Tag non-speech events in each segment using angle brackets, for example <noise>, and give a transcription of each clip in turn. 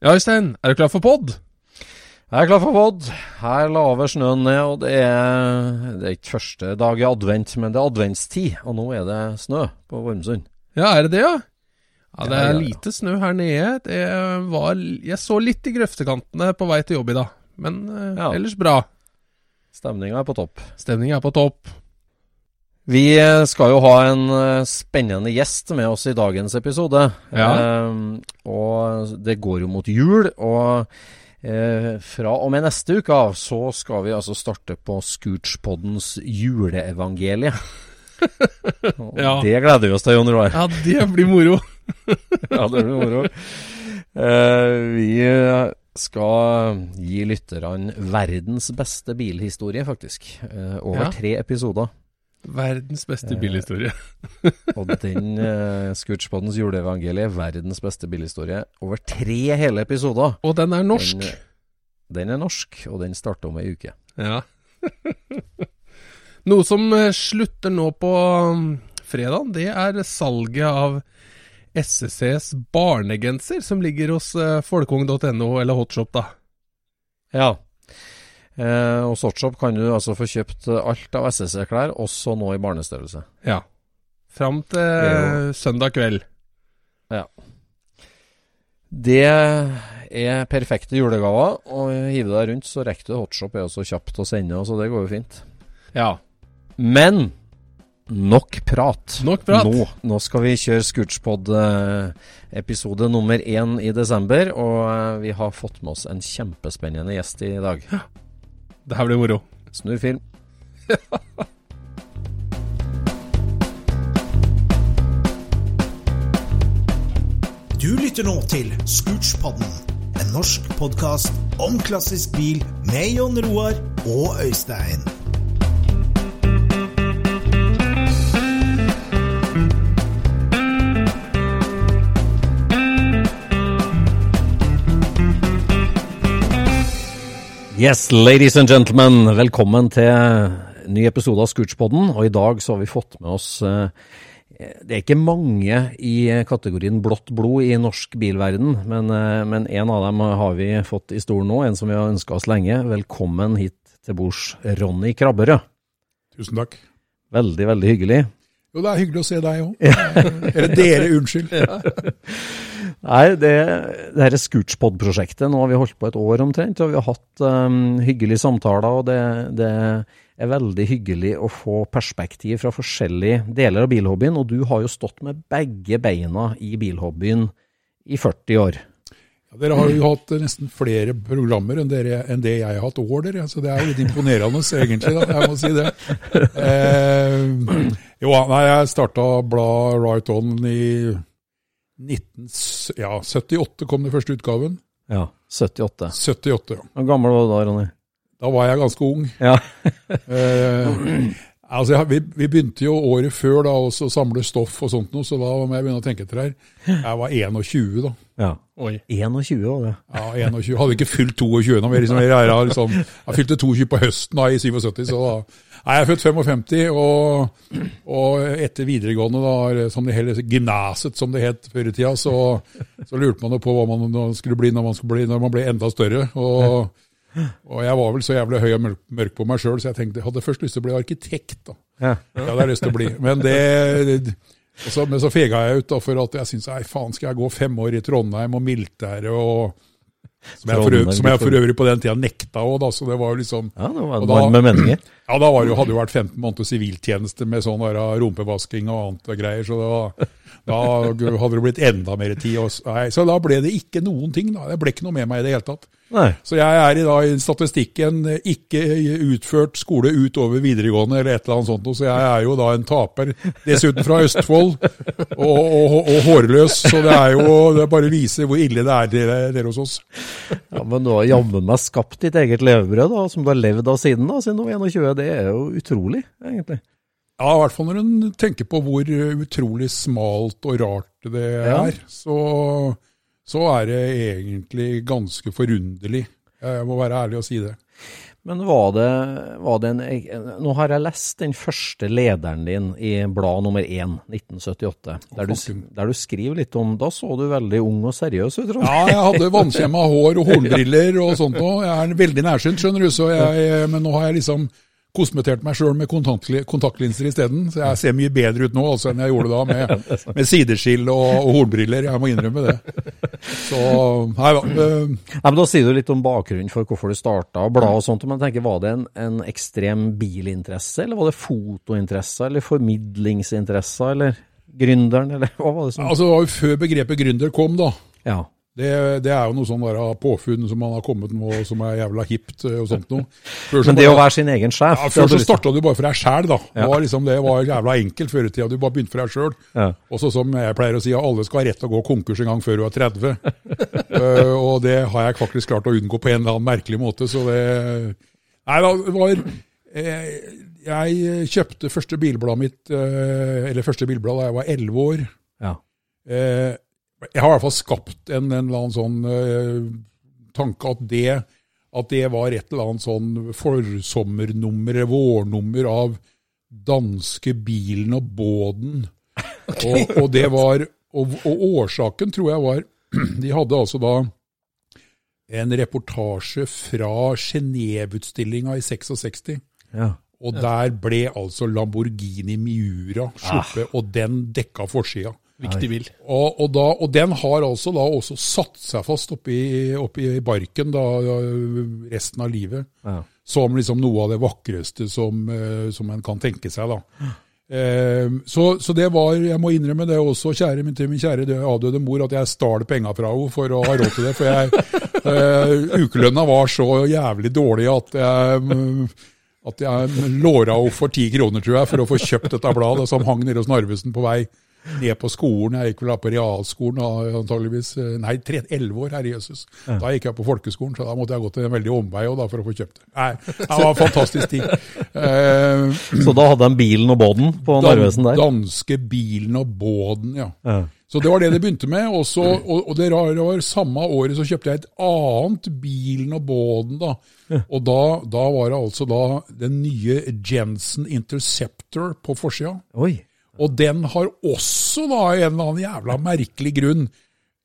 Ja, Øystein, er du klar for pod? Jeg er klar for pod. Her laver snøen ned, og det er, det er ikke første dag i advent, men det er adventstid. Og nå er det snø på Vormsund. Ja, er det det, ja? Ja, det er lite snø her nede. Det var Jeg så litt i grøftekantene på vei til jobb i dag, men eh, Ja. ellers bra. Stemninga er på topp. Stemningen er på topp. Vi eh, skal jo ha en eh, spennende gjest med oss i dagens episode. Ja. Eh, og det går jo mot jul, og eh, fra og med neste uke av så skal vi altså starte på Scootspoddens juleevangelie. <laughs> Ja. Det gleder vi oss til, Jon Roar. Ja, det blir moro. <laughs> Ja, det blir moro. Eh, vi eh, skal gi lytterne verdens beste bilhistorie, faktisk. Over Ja. tre episoder. Verdens beste Eh, bilhistorie. <laughs> Og den uh, Scootspoddens juleevangelie, verdens beste bilhistorie, over tre hele episoder. Og den er norsk. Den, den er norsk, og den starter om ei uke. Ja. <laughs> Noe som eh, slutter nå på um, fredag, det er salget av SSCs barnegenser, som ligger hos folkeung.no, eller Hotshop, da. Ja. Eh, hos Sortshop kan du altså få kjøpt alt av SSC-klær, også nå i barnestørrelse. Ja. Fram til eh, søndag kveld. Ja. Det er perfekte julegaver. Og hive deg rundt, så rekker du Hotshop er også kjapt å sende, så det går jo fint. Ja. Men nok prat. Nok prat. Nå, nå skal vi kjøre Scootspod eh, nummer én i desember, og eh, vi har fått med oss en kjempespennende gjest i dag. Det her blir moro. Snurr film. Du lytter nå til Scootspodden, en norsk podkast om klassisk bil med Jon Roar og Øystein. Yes, ladies and gentlemen, velkommen til ny episode av Scootspodden. Og i dag så har vi fått med oss eh, Det er ikke mange i kategorien blått blod i norsk bilverden, men, eh, men en av dem har vi fått i stolen nå, en som vi har ønska oss lenge. Velkommen hit til bords, Ronny Krabberød. Tusen takk. Veldig, veldig hyggelig. Jo, det er hyggelig å se deg òg. <laughs> Eller dere, unnskyld. Nei, det, det her Scootspod-prosjektet, nå har vi holdt på et år omtrent, og vi har hatt um, hyggelige samtaler, og det, det er veldig hyggelig å få perspektiv fra forskjellige deler av bilhobbyen, og du har jo stått med begge beina i bilhobbyen i 40 år. Ja, dere har jo hatt nesten flere programmer enn, dere, enn det jeg har hatt år, dere. Så det er jo litt imponerende, egentlig. da, Jeg må si det. <laughs> Eh, jo, nei, jeg starta bladet Right On i 19, ja, 78 kom den første utgaven. Ja, 78. 78, ja. Hvor gammel var du da, Ronny? Da var jeg ganske ung. Ja. Eh, <clears throat> Altså, jeg- vi, vi begynte jo året før da å samle stoff og sånt noe, så da må jeg begynne å tenke etter her. Jeg var 21 da. Ja. Oi. 21 år, det. Ja, 21. Hadde ikke fylt 22 nå. men Liksom, jeg, jeg, liksom, jeg fylte 22 på høsten da, i 77, så da Nei, jeg er født 55, og, og etter videregående, da, som det hele gymnaset som det het før i tida, så, så lurte man jo på hva man skulle bli når man, skulle bli, når man ble enda større. Og, og jeg var vel så jævlig høy og mørk, på meg sjøl, så jeg tenkte jeg hadde først lyst til å bli arkitekt. da. Ja. Det hadde jeg lyst til å bli. Men det, så, men så fega jeg ut da, for at jeg syntes nei, faen, skal jeg gå fem år i Trondheim og militæret og som jeg, for, som jeg for øvrig på den tida nekta òg, da. Så det var jo liksom Ja, det var Og da- varme meninger. Ja, da var det jo, hadde det jo vært 15 måneder siviltjeneste med sånn rumpevasking og annet og greier, så var, da hadde det blitt enda mer tid. Også. nei, så da ble det ikke noen ting. da. Det ble ikke noe med meg i det hele tatt. Nei. Så jeg er i, da, i statistikken ikke utført skole utover videregående eller et eller annet sånt, så jeg er jo da en taper. Dessuten fra Østfold, og, og, og hårløs, så det er jo det bare viser hvor ille det er dere, dere hos oss. Ja, men du har jammen meg skapt ditt eget levebrød, da, som du har levd av siden da, siden du var 21. Det er jo utrolig, egentlig. Ja, i hvert fall når en tenker på hvor utrolig smalt og rart det Ja. er, så, så er det egentlig ganske forunderlig. Jeg må være ærlig og si det. Men var det, var det en Nå har jeg lest den første lederen din i blad nummer 1, 1978, der du, der du skriver litt om Da så du veldig ung og seriøs ut. Ja, jeg hadde vannkjemma hår og <laughs> hornbriller og sånt òg. Jeg er veldig nærsynt, skjønner du, så jeg, men nå har jeg liksom kosmetert meg sjøl med kontaktli- kontaktlinser isteden. Så jeg ser mye bedre ut nå altså, enn jeg gjorde da, med, <laughs> med sideskill og, og hornbriller. Jeg må innrømme det. Så nei da. øh, Nei, men Da sier du litt om bakgrunnen for hvorfor du starta å bla og sånt. Men tenker, var det en, en ekstrem bilinteresse, eller var det fotointeresse, eller formidlingsinteresse, eller gründeren, eller hva var det som Altså, det var jo før begrepet gründer kom, da. Ja. Det, det er jo noe sånn påfunn som man har kommet med, som er jævla hipt øh, og sånt noe. Men det bare- å være sin egen sjef Ja, Før så starta du bare for deg sjæl, da. Ja. var liksom, det var jævla enkelt før i tida. Du bare begynte for deg sjøl. Ja. Og så som jeg pleier å si, alle skal ha rett til å gå konkurs en gang før du er 30. uh, <laughs> og det har jeg faktisk klart å unngå på en eller annen merkelig måte, så det Nei da, det var eh, Jeg kjøpte første bilbladet mitt, eh, eller første bilblad da jeg var 11 år. Ja. Eh, jeg har i hvert fall skapt en, en eller annen sånn uh, tanke at det, at det var et eller annet sånn forsommernummer, vårnummer av danske bilen og båden. <laughs> Og, og det var, og, og årsaken tror jeg var, <clears throat> de hadde altså da en reportasje fra Genéve-utstillinga i 66. Ja. Og der ble altså Lamborghini Miura sluppet, og den dekka forsida. Viktig bil. Og, og, da, og den har altså da også satt seg fast oppi, oppi barken da, resten av livet. Ja. Som liksom noe av det vakreste som, eh, som en kan tenke seg. da. Eh, så, så det var, jeg må innrømme det også, kjære min, til min kjære døde- avdøde mor, at jeg stjal penger fra henne for å ha råd til det. For jeg, eh, ukelønna var så jævlig dårlig at jeg, at jeg låra henne for ti kroner, tror jeg, for å få kjøpt dette bladet som hang nede hos Narvesen på vei ned på skolen. Jeg gikk vel da på realskolen, antageligvis. Nei, elleve år, herre jøsses. Da gikk jeg på folkeskolen, så da måtte jeg gå til en veldig omvei da, for å få kjøpt det. Nei, det var en fantastisk tid. Eh, Så da hadde han bilen og båten på Narvesen der? Danske bilen og båden, ja. Ja. Så det var det det begynte med. Og, så, og, og det rare var samme året så kjøpte jeg et annet bilen og båden. da. Og da, da var det altså da den nye Jensen Interceptor på forsida. Oi. Og den har også da en eller annen jævla merkelig grunn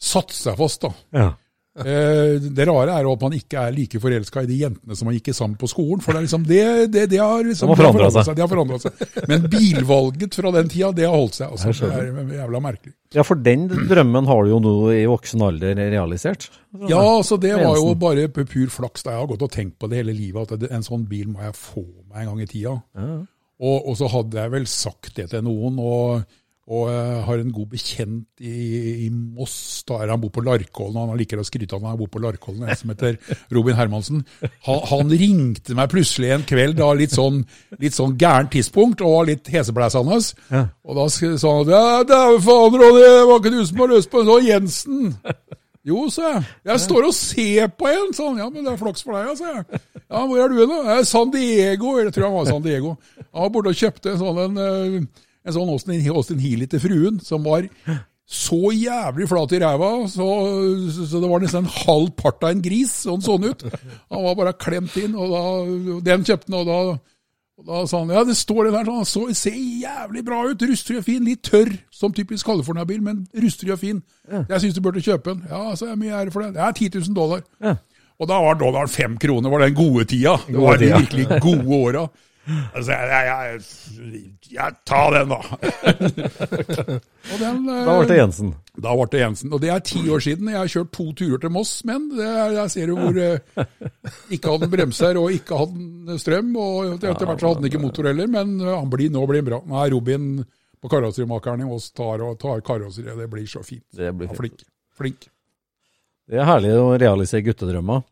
satt seg fast. da. Ja. Eh, det rare er jo at man ikke er like forelska i de jentene som man gikk sammen på skolen. For det, er liksom, det, det, det har liksom De har forandret seg. De har forandra seg. Men bilvalget fra den tida, det har holdt seg. Altså. Det er jævla merkelig. ja, for den drømmen har du jo nå i voksen alder realisert. Ja, altså det var jo bare pur flaks. da Jeg har gått og tenkt på det hele livet, at en sånn bil må jeg få meg en gang i tida. Og, og så hadde jeg vel sagt det til noen, og, og jeg har en god bekjent i, i Moss. da er Han bor på Larkollen, han liker å skryte av at han bor på Larkollen, en som heter Robin Hermansen. Han, han ringte meg plutselig en kveld, da litt sånn, litt sånn gærent tidspunkt, og litt heseblæsende. Og da sa han ja, dæven faen, Ronny, det var ikke du som var løst på en sånn Jensen? Jo, sa jeg. Jeg står og ser på en, sa han. Ja, men det er flaks for deg, sa jeg. Ja, hvor er du da? Jeg er San Diego. Jeg tror han var San Diego. Han var borte og kjøpte en sånn, en, eh, en sånn Austin, Austin Healy til fruen, som var så jævlig flat i ræva, så, så det var nesten en halv part av en gris, sånn sånn ut. Han var bare klemt inn, og da, den kjøpte han, og da, og da sa han ja, det står det der, sånn, så ser jævlig bra ut, rustfri og fin, litt tørr, som typisk California-bil, men rustfri og fin. Jeg syns du burde kjøpe den. Ja, så er mye ære for det. Det er 10 000 dollar. Ja. Og da var dollaren fem kroner, var den gode tida. Det var de virkelig gode åra. <laughs> Altså, jeg, jeg, jeg, jeg, ta den, da. <laughs> og den, eh, Da ble det Jensen. da ble det Jensen. Og det er ti år siden. Jeg har kjørt to turer til Moss, men det er, der ser du hvor eh, Ikke hadde han bremser og ikke hadde han strøm. Og etter hvert så hadde han ikke motor heller, men eh, han blir, nå blir han bra. Nå er Robin på karosserimakeren i Moss tar, tar karosseriet. Det blir så fint. Det blir Ja, fint. flink. Flink. Det er herlig å realisere guttedrømmer.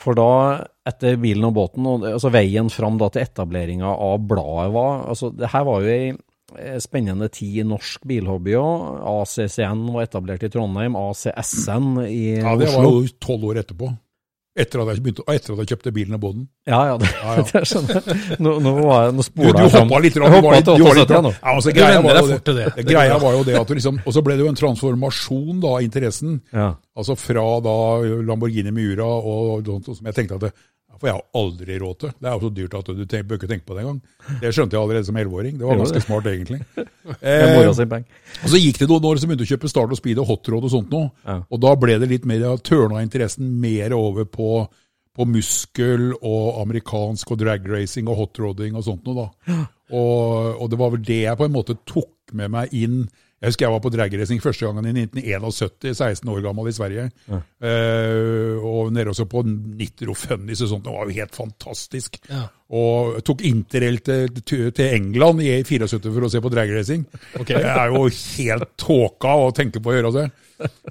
For da, etter bilen og båten, og altså veien fram da til etableringa av bladet var altså Det her var jo ei eh, spennende tid i norsk bilhobby òg. ACCN var etablert i Trondheim, ACSN i Ja, det var jo tolv år etterpå. Etter at jeg, begynte, etter at jeg kjøpte bilen og båten. Ja, ja, det, Ja, ja. <laughs> det skjønner jeg. Nå, nå, var jeg, nå Du, spoler du jeg fram. hoppa litt. Du var hoppa litt- til du var litt- 78 nå. Ja, altså, greia var jo det. det. Greia var jo det at du liksom, Og så ble det jo en transformasjon da, av interessen. Ja. Altså fra da Lamborghini Miura og sånt som jeg tenkte at det får jeg har aldri råd til. Det er jo så dyrt at du bør ikke tenke på det engang. Det skjønte jeg allerede som elleveåring. Det var ganske smart, egentlig. <laughs> Eh, og så gikk det noen år, så begynte jeg å kjøpe Start og Speed og Hot Rod og sånt noe. Ja. Og da ble det litt mer, tørna interessen mer over på, på muskel og amerikansk og drag racing og hot rodding og sånt noe da. Og, og det var vel det jeg på en måte tok med meg inn. Jeg husker jeg var på dragracing første gangen i 1971, 16 år gammel i Sverige. Eh, og nede også på Nitro Funnies og sånt. Det var jo helt fantastisk. Ja. Og tok interrail til, til England i 74 for å se på dragracing. Okay. Det er jo helt tåka å tenke på å gjøre det.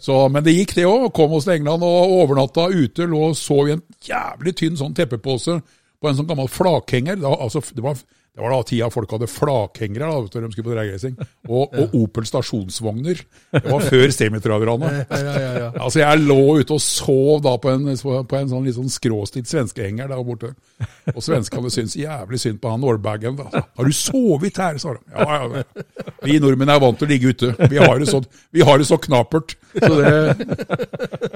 Så, men det gikk det òg. Kom oss til England og overnatta ute. Lå og sov i en jævlig tynn sånn teppepose på en sånn gammel flakhenger. Da, altså, det, var, det var da tida folk hadde flakhengere da, når de skulle på dragracing. Og, og Opel stasjonsvogner. Det var før semitraverne. <laughs> Ja, ja, ja, ja. Altså, jeg lå ute og sov da på en, på en sånn litt sånn skråstilt svenskehenger der borte. Og svenskene syntes jævlig synd på han Norbagen. Da. Har du sovet her, sa de. Ja, ja. Vi nordmenn er vant til å ligge ute. Vi har det så, vi har det så knapert. Så det,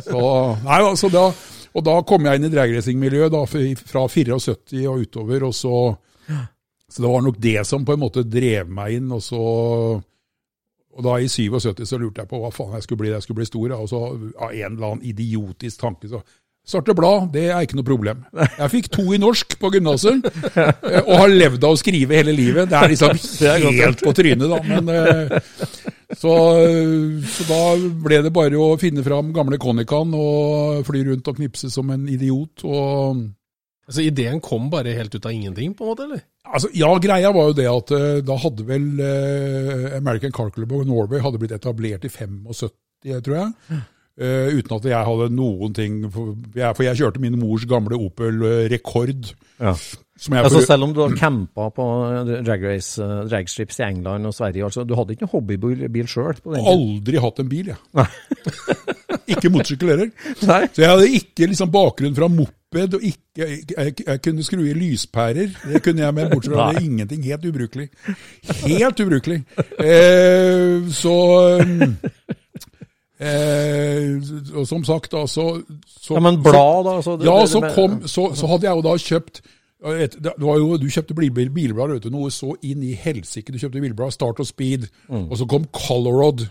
så, nei, altså da, og da kom jeg inn i dragracingmiljøet fra 74 og utover. og så, så det var nok det som på en måte drev meg inn. og så og da i 77 så lurte jeg på hva faen jeg skulle bli. Jeg skulle bli stor, og så av en eller annen idiotisk tanke så Starte blad, det er ikke noe problem. Jeg fikk to i norsk på gymnaset, eh, og har levd av å skrive hele livet. Det er liksom <laughs> helt på trynet, da. Men, eh, så, så da ble det bare å finne fram gamle konikan, og fly rundt og knipse som en idiot. og... Altså, ideen kom bare helt ut av ingenting, på en måte, eller? Altså, ja, greia var jo det at eh, da hadde vel eh, American Car Club of Norway hadde blitt etablert i 75, tror jeg. Eh, uten at jeg hadde noen ting For jeg, for jeg kjørte min mors gamle Opel eh, Rekord. Ja. Som jeg Altså, selv om du har campa på drag race, dragstrips i England og Sverige, altså, du hadde ikke noen hobbybil bil sjøl? aldri hatt en bil, jeg. <laughs> <laughs> ikke motorsykkel heller. Så jeg hadde ikke liksom bakgrunn fra moped, og ikke, jeg, jeg kunne skru i lyspærer. Det kunne jeg med, bortsett fra det, ingenting. Helt ubrukelig. Helt ubrukelig. Eh, så eh, Og som sagt, da, så, så Ja, men blad, da? Så, det- ja, så, kom, så, så hadde jeg jo da kjøpt et, det var jo, Du kjøpte bil, bilblad, vet du, noe så inn i helsike. Du kjøpte bilblad, Start og Speed, Mm. og så kom Colorod,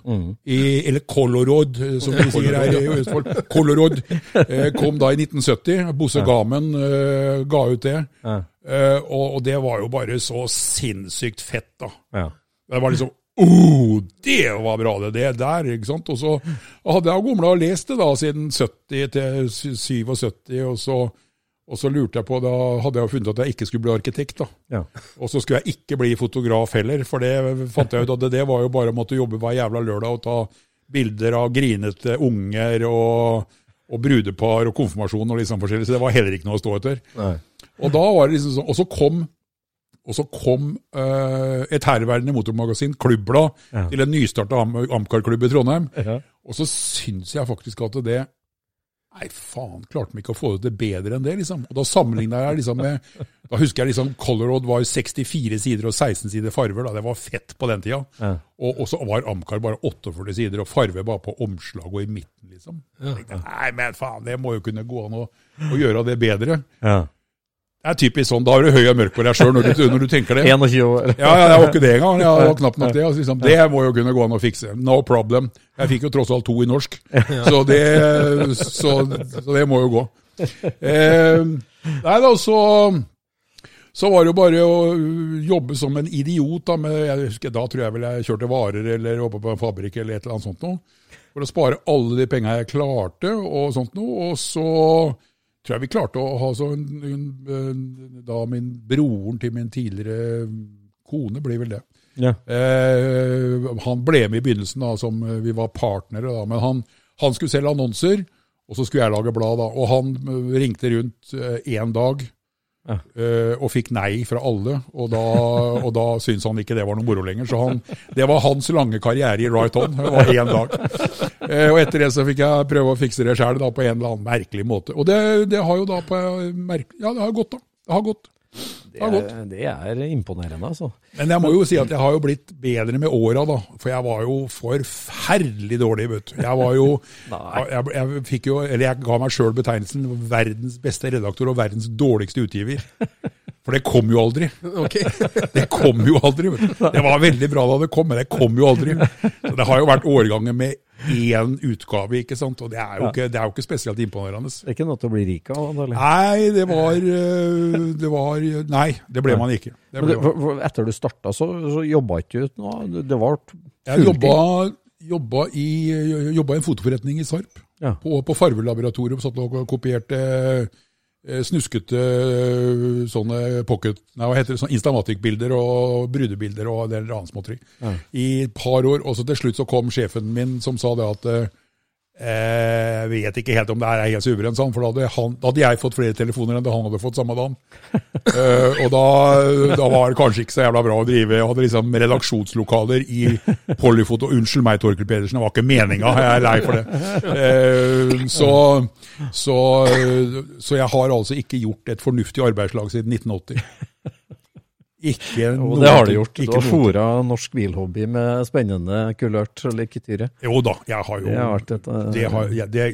i, eller Colorod, eh, som de sier her i Østfold. Colorod eh, kom da i 1970. Bosse Gamen eh, ga ut det. Ja. Eh, og, og det var jo bare så sinnssykt fett, da. Ja. Det var liksom Oh, det var bra, det, det der. ikke sant? Og så hadde jeg gomla og lest det da siden 70 til 77, og så, og så lurte jeg på Da hadde jeg funnet at jeg ikke skulle bli arkitekt. da. Ja. Og så skulle jeg ikke bli fotograf heller, for det fant jeg ut at det, det var jo bare å måtte jobbe hver jævla lørdag og ta bilder av grinete unger og, og brudepar og konfirmasjon og liksom forskjellig, så det var heller ikke noe å stå etter. Nei. Og da var det liksom sånn, og så kom, og så kom uh, et herværende motormagasin, Klubbla, Ja. til en nystarta Am Amcar-klubb i Trondheim. Ja. Og så syns jeg faktisk at det Nei, faen, klarte de ikke å få det til bedre enn det, liksom. Og da sammenligna jeg liksom med Da husker jeg liksom Colorado var 64 sider og 16 sider farver. da, Det var fett på den tida. Ja. Og, og så var Amcar bare 48 sider og farve bare på omslag og i midten, liksom. Jeg tenkte, Nei, men faen, det må jo kunne gå an å, å gjøre det bedre. Ja. Det er typisk sånn, Da har du høy og mørk på deg sjøl når, <laughs> når du tenker det. 21 år. <laughs> Ja, ja, det var ikke det engang. Jeg var knapt nok <laughs> det. Altså, liksom, det må jo kunne gå an å fikse. No problem. Jeg fikk jo tross alt to i norsk, så det, så, så det må jo gå. Eh, nei da, så, så var det jo bare å jobbe som en idiot. Da, med, jeg husker, da tror jeg vel jeg kjørte varer eller jobba på en fabrikk eller et eller annet sånt noe. For å spare alle de penga jeg klarte og sånt noe. Og så tror jeg vi klarte å ha sånn Da min broren til min tidligere kone blir vel det. Ja. Eh, han ble med i begynnelsen, da, som eh, vi var partnere. Da, men han, han skulle selge annonser, og så skulle jeg lage blad. da, Og han eh, ringte rundt én dag Eh, og fikk nei fra alle. Og da, og da syntes han ikke det var noe moro lenger. Så han, det var hans lange karriere i right on. Det var én dag. Eh, og etter det så fikk jeg prøve å fikse det sjøl på en eller annen merkelig måte. Og det, det har jo da på. Ja, det har gått, da. Det har gått. Det er, det er imponerende, altså. Men jeg må jo si at jeg har jo blitt bedre med åra, da. For jeg var jo forferdelig dårlig, vet du. Jeg var jo <laughs> jeg, jeg fikk jo, eller jeg ga meg sjøl betegnelsen verdens beste redaktor og verdens dårligste utgiver. For det kom jo aldri. <laughs> Okay. <laughs> Det kom jo aldri. vet du. Det var veldig bra da det kom, men det kom jo aldri. Så det har jo vært årganger med én utgave, ikke sant. Og det er jo ikke, det er jo ikke spesielt imponerende. Det er ikke noe til å bli rik av. Nei, det var, øh, det var Nei, det ble man ikke. Det ble det, man. etter du starta, så, så jobba ikke du noe? Det- Det var Jeg jobba, jobba, i, jobba i en fotoforretning i Sarp. Ja. På, på Farvelaboratorium. Satt og kopierte eh, snuskete sånne pocket, nei, hva heter det, Instamatic-bilder og brudebilder og en del annet småtteri. I et par år. Og så til slutt så kom sjefen min som sa det at eh, jeg vet ikke helt om det er helt suverent, sånn, for da hadde, han, da hadde jeg fått flere telefoner enn det han hadde fått samme dagen. uh, <laughs> og da, da var det kanskje ikke så jævla bra å drive. Jeg hadde liksom redaksjonslokaler i Polyfoto. Unnskyld meg, Torkel Pedersen, det var ikke meninga. Jeg er lei for det. Uh, så, så, så jeg har altså ikke gjort et fornuftig arbeidslag siden 1980. Ikke Og det har du gjort. gjort. Du har fora norsk bilhobby med spennende kulørt leketyre. Jo da, jeg har jo Det har et eh, det har, ja, det,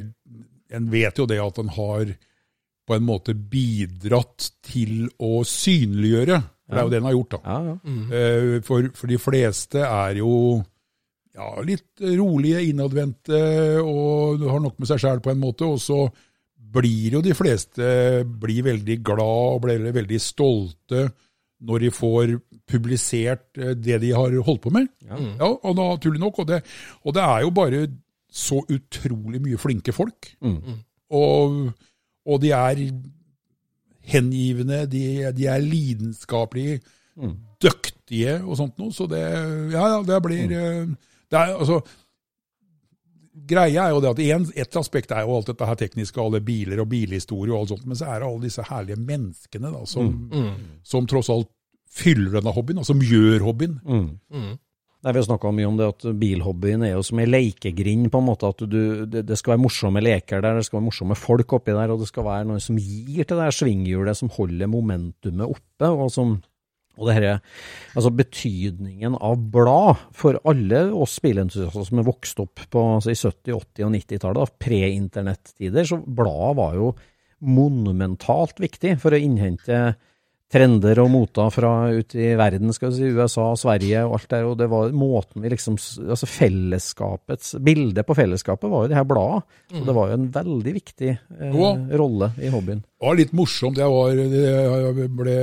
En vet jo det at en har på en måte bidratt til å synliggjøre. For det er jo det en har gjort, da. Ja, ja. Mm. For, for de fleste er jo ja, litt rolige, innadvendte og har nok med seg sjæl på en måte. Og så blir jo de fleste blir veldig glad og blir veldig stolte når de får publisert eh, det de har holdt på med. Ja, og naturlig nok. Og det, og det er jo bare så utrolig mye flinke folk. Og, og de er hengivende, de, de er lidenskapelige, dyktige og sånt noe. Så det, ja, ja, det blir mm. det er, altså, Greia er jo det at en, Et aspekt er jo alt dette her tekniske, alle biler og bilhistorie og alt sånt, men så er det alle disse herlige menneskene da, som, som tross alt fyller denne hobbyen, og som gjør hobbyen. Nei, Vi har snakka mye om det at bilhobbyen er jo som ei lekegrind, på en måte. At du, det, det skal være morsomme leker der, det skal være morsomme folk oppi der, og det skal være noe som gir til det her svinghjulet, som holder momentumet oppe. og som og det her, altså Betydningen av blad for alle oss bilentusiaster som er vokst opp på, altså i 70-, 80- og 90-tallet, pre-internettider, så bladet var jo monumentalt viktig for å innhente trender og moter fra ut i verden, skal vi si, USA, Sverige og alt der, og det var måten vi liksom, altså fellesskapets, bildet på fellesskapet var jo det her bladet, og det var jo en veldig viktig eh, rolle i hobbyen. Det var litt morsomt. Jeg var Jeg ble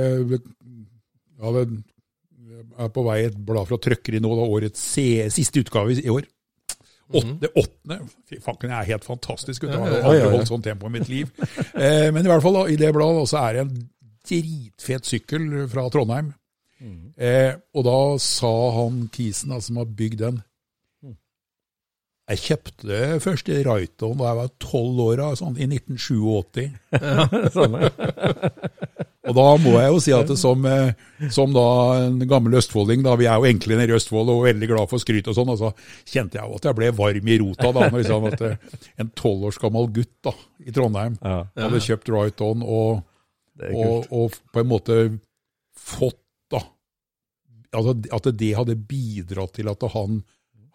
ja, det er på vei et blad fra Trøkkeri nå, da, årets siste utgave i år. Det åttende. Fy fanken, jeg er helt fantastisk. Vet du. Jeg har aldri holdt sånn tempo i mitt liv. Eh, men i hvert fall da, i det bladet så er det en dritfet sykkel fra Trondheim. Eh, og da sa han kisen da, som har bygd den Jeg kjøpte første Raiton da jeg var tolv år, sånn, i 1987. <laughs> Sånn, ja. <laughs> Og da må jeg jo si at som, eh, som da en gammel østfolding, da vi er jo enkle nede i Østfold og veldig glad for skryt og sånn, og så kjente jeg jo at jeg ble varm i rota da, når liksom at eh, en tolv års gammel gutt da, i Trondheim Ja. hadde kjøpt Right og, og, og på en måte fått da, altså at det hadde bidratt til at han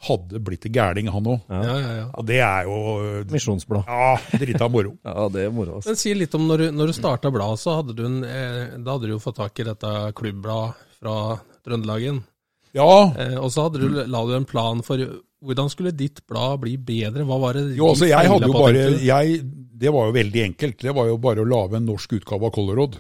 hadde blitt en gærning, han òg. Ja, ja, ja. Og det er jo Misjonsblad. ja, drita moro. <laughs> Ja, det er moro. Altså. Men si litt om når du, når du starta bladet, så hadde du en, eh, da hadde du jo fått tak i dette klubbbladet fra Trøndelagen. Ja, Eh, og så hadde du, la du en plan for hvordan skulle ditt blad bli bedre? Hva var det jo, altså jeg hadde jo bare jeg, Det var jo veldig enkelt. Det var jo bare å lage en norsk utgave av Colorod.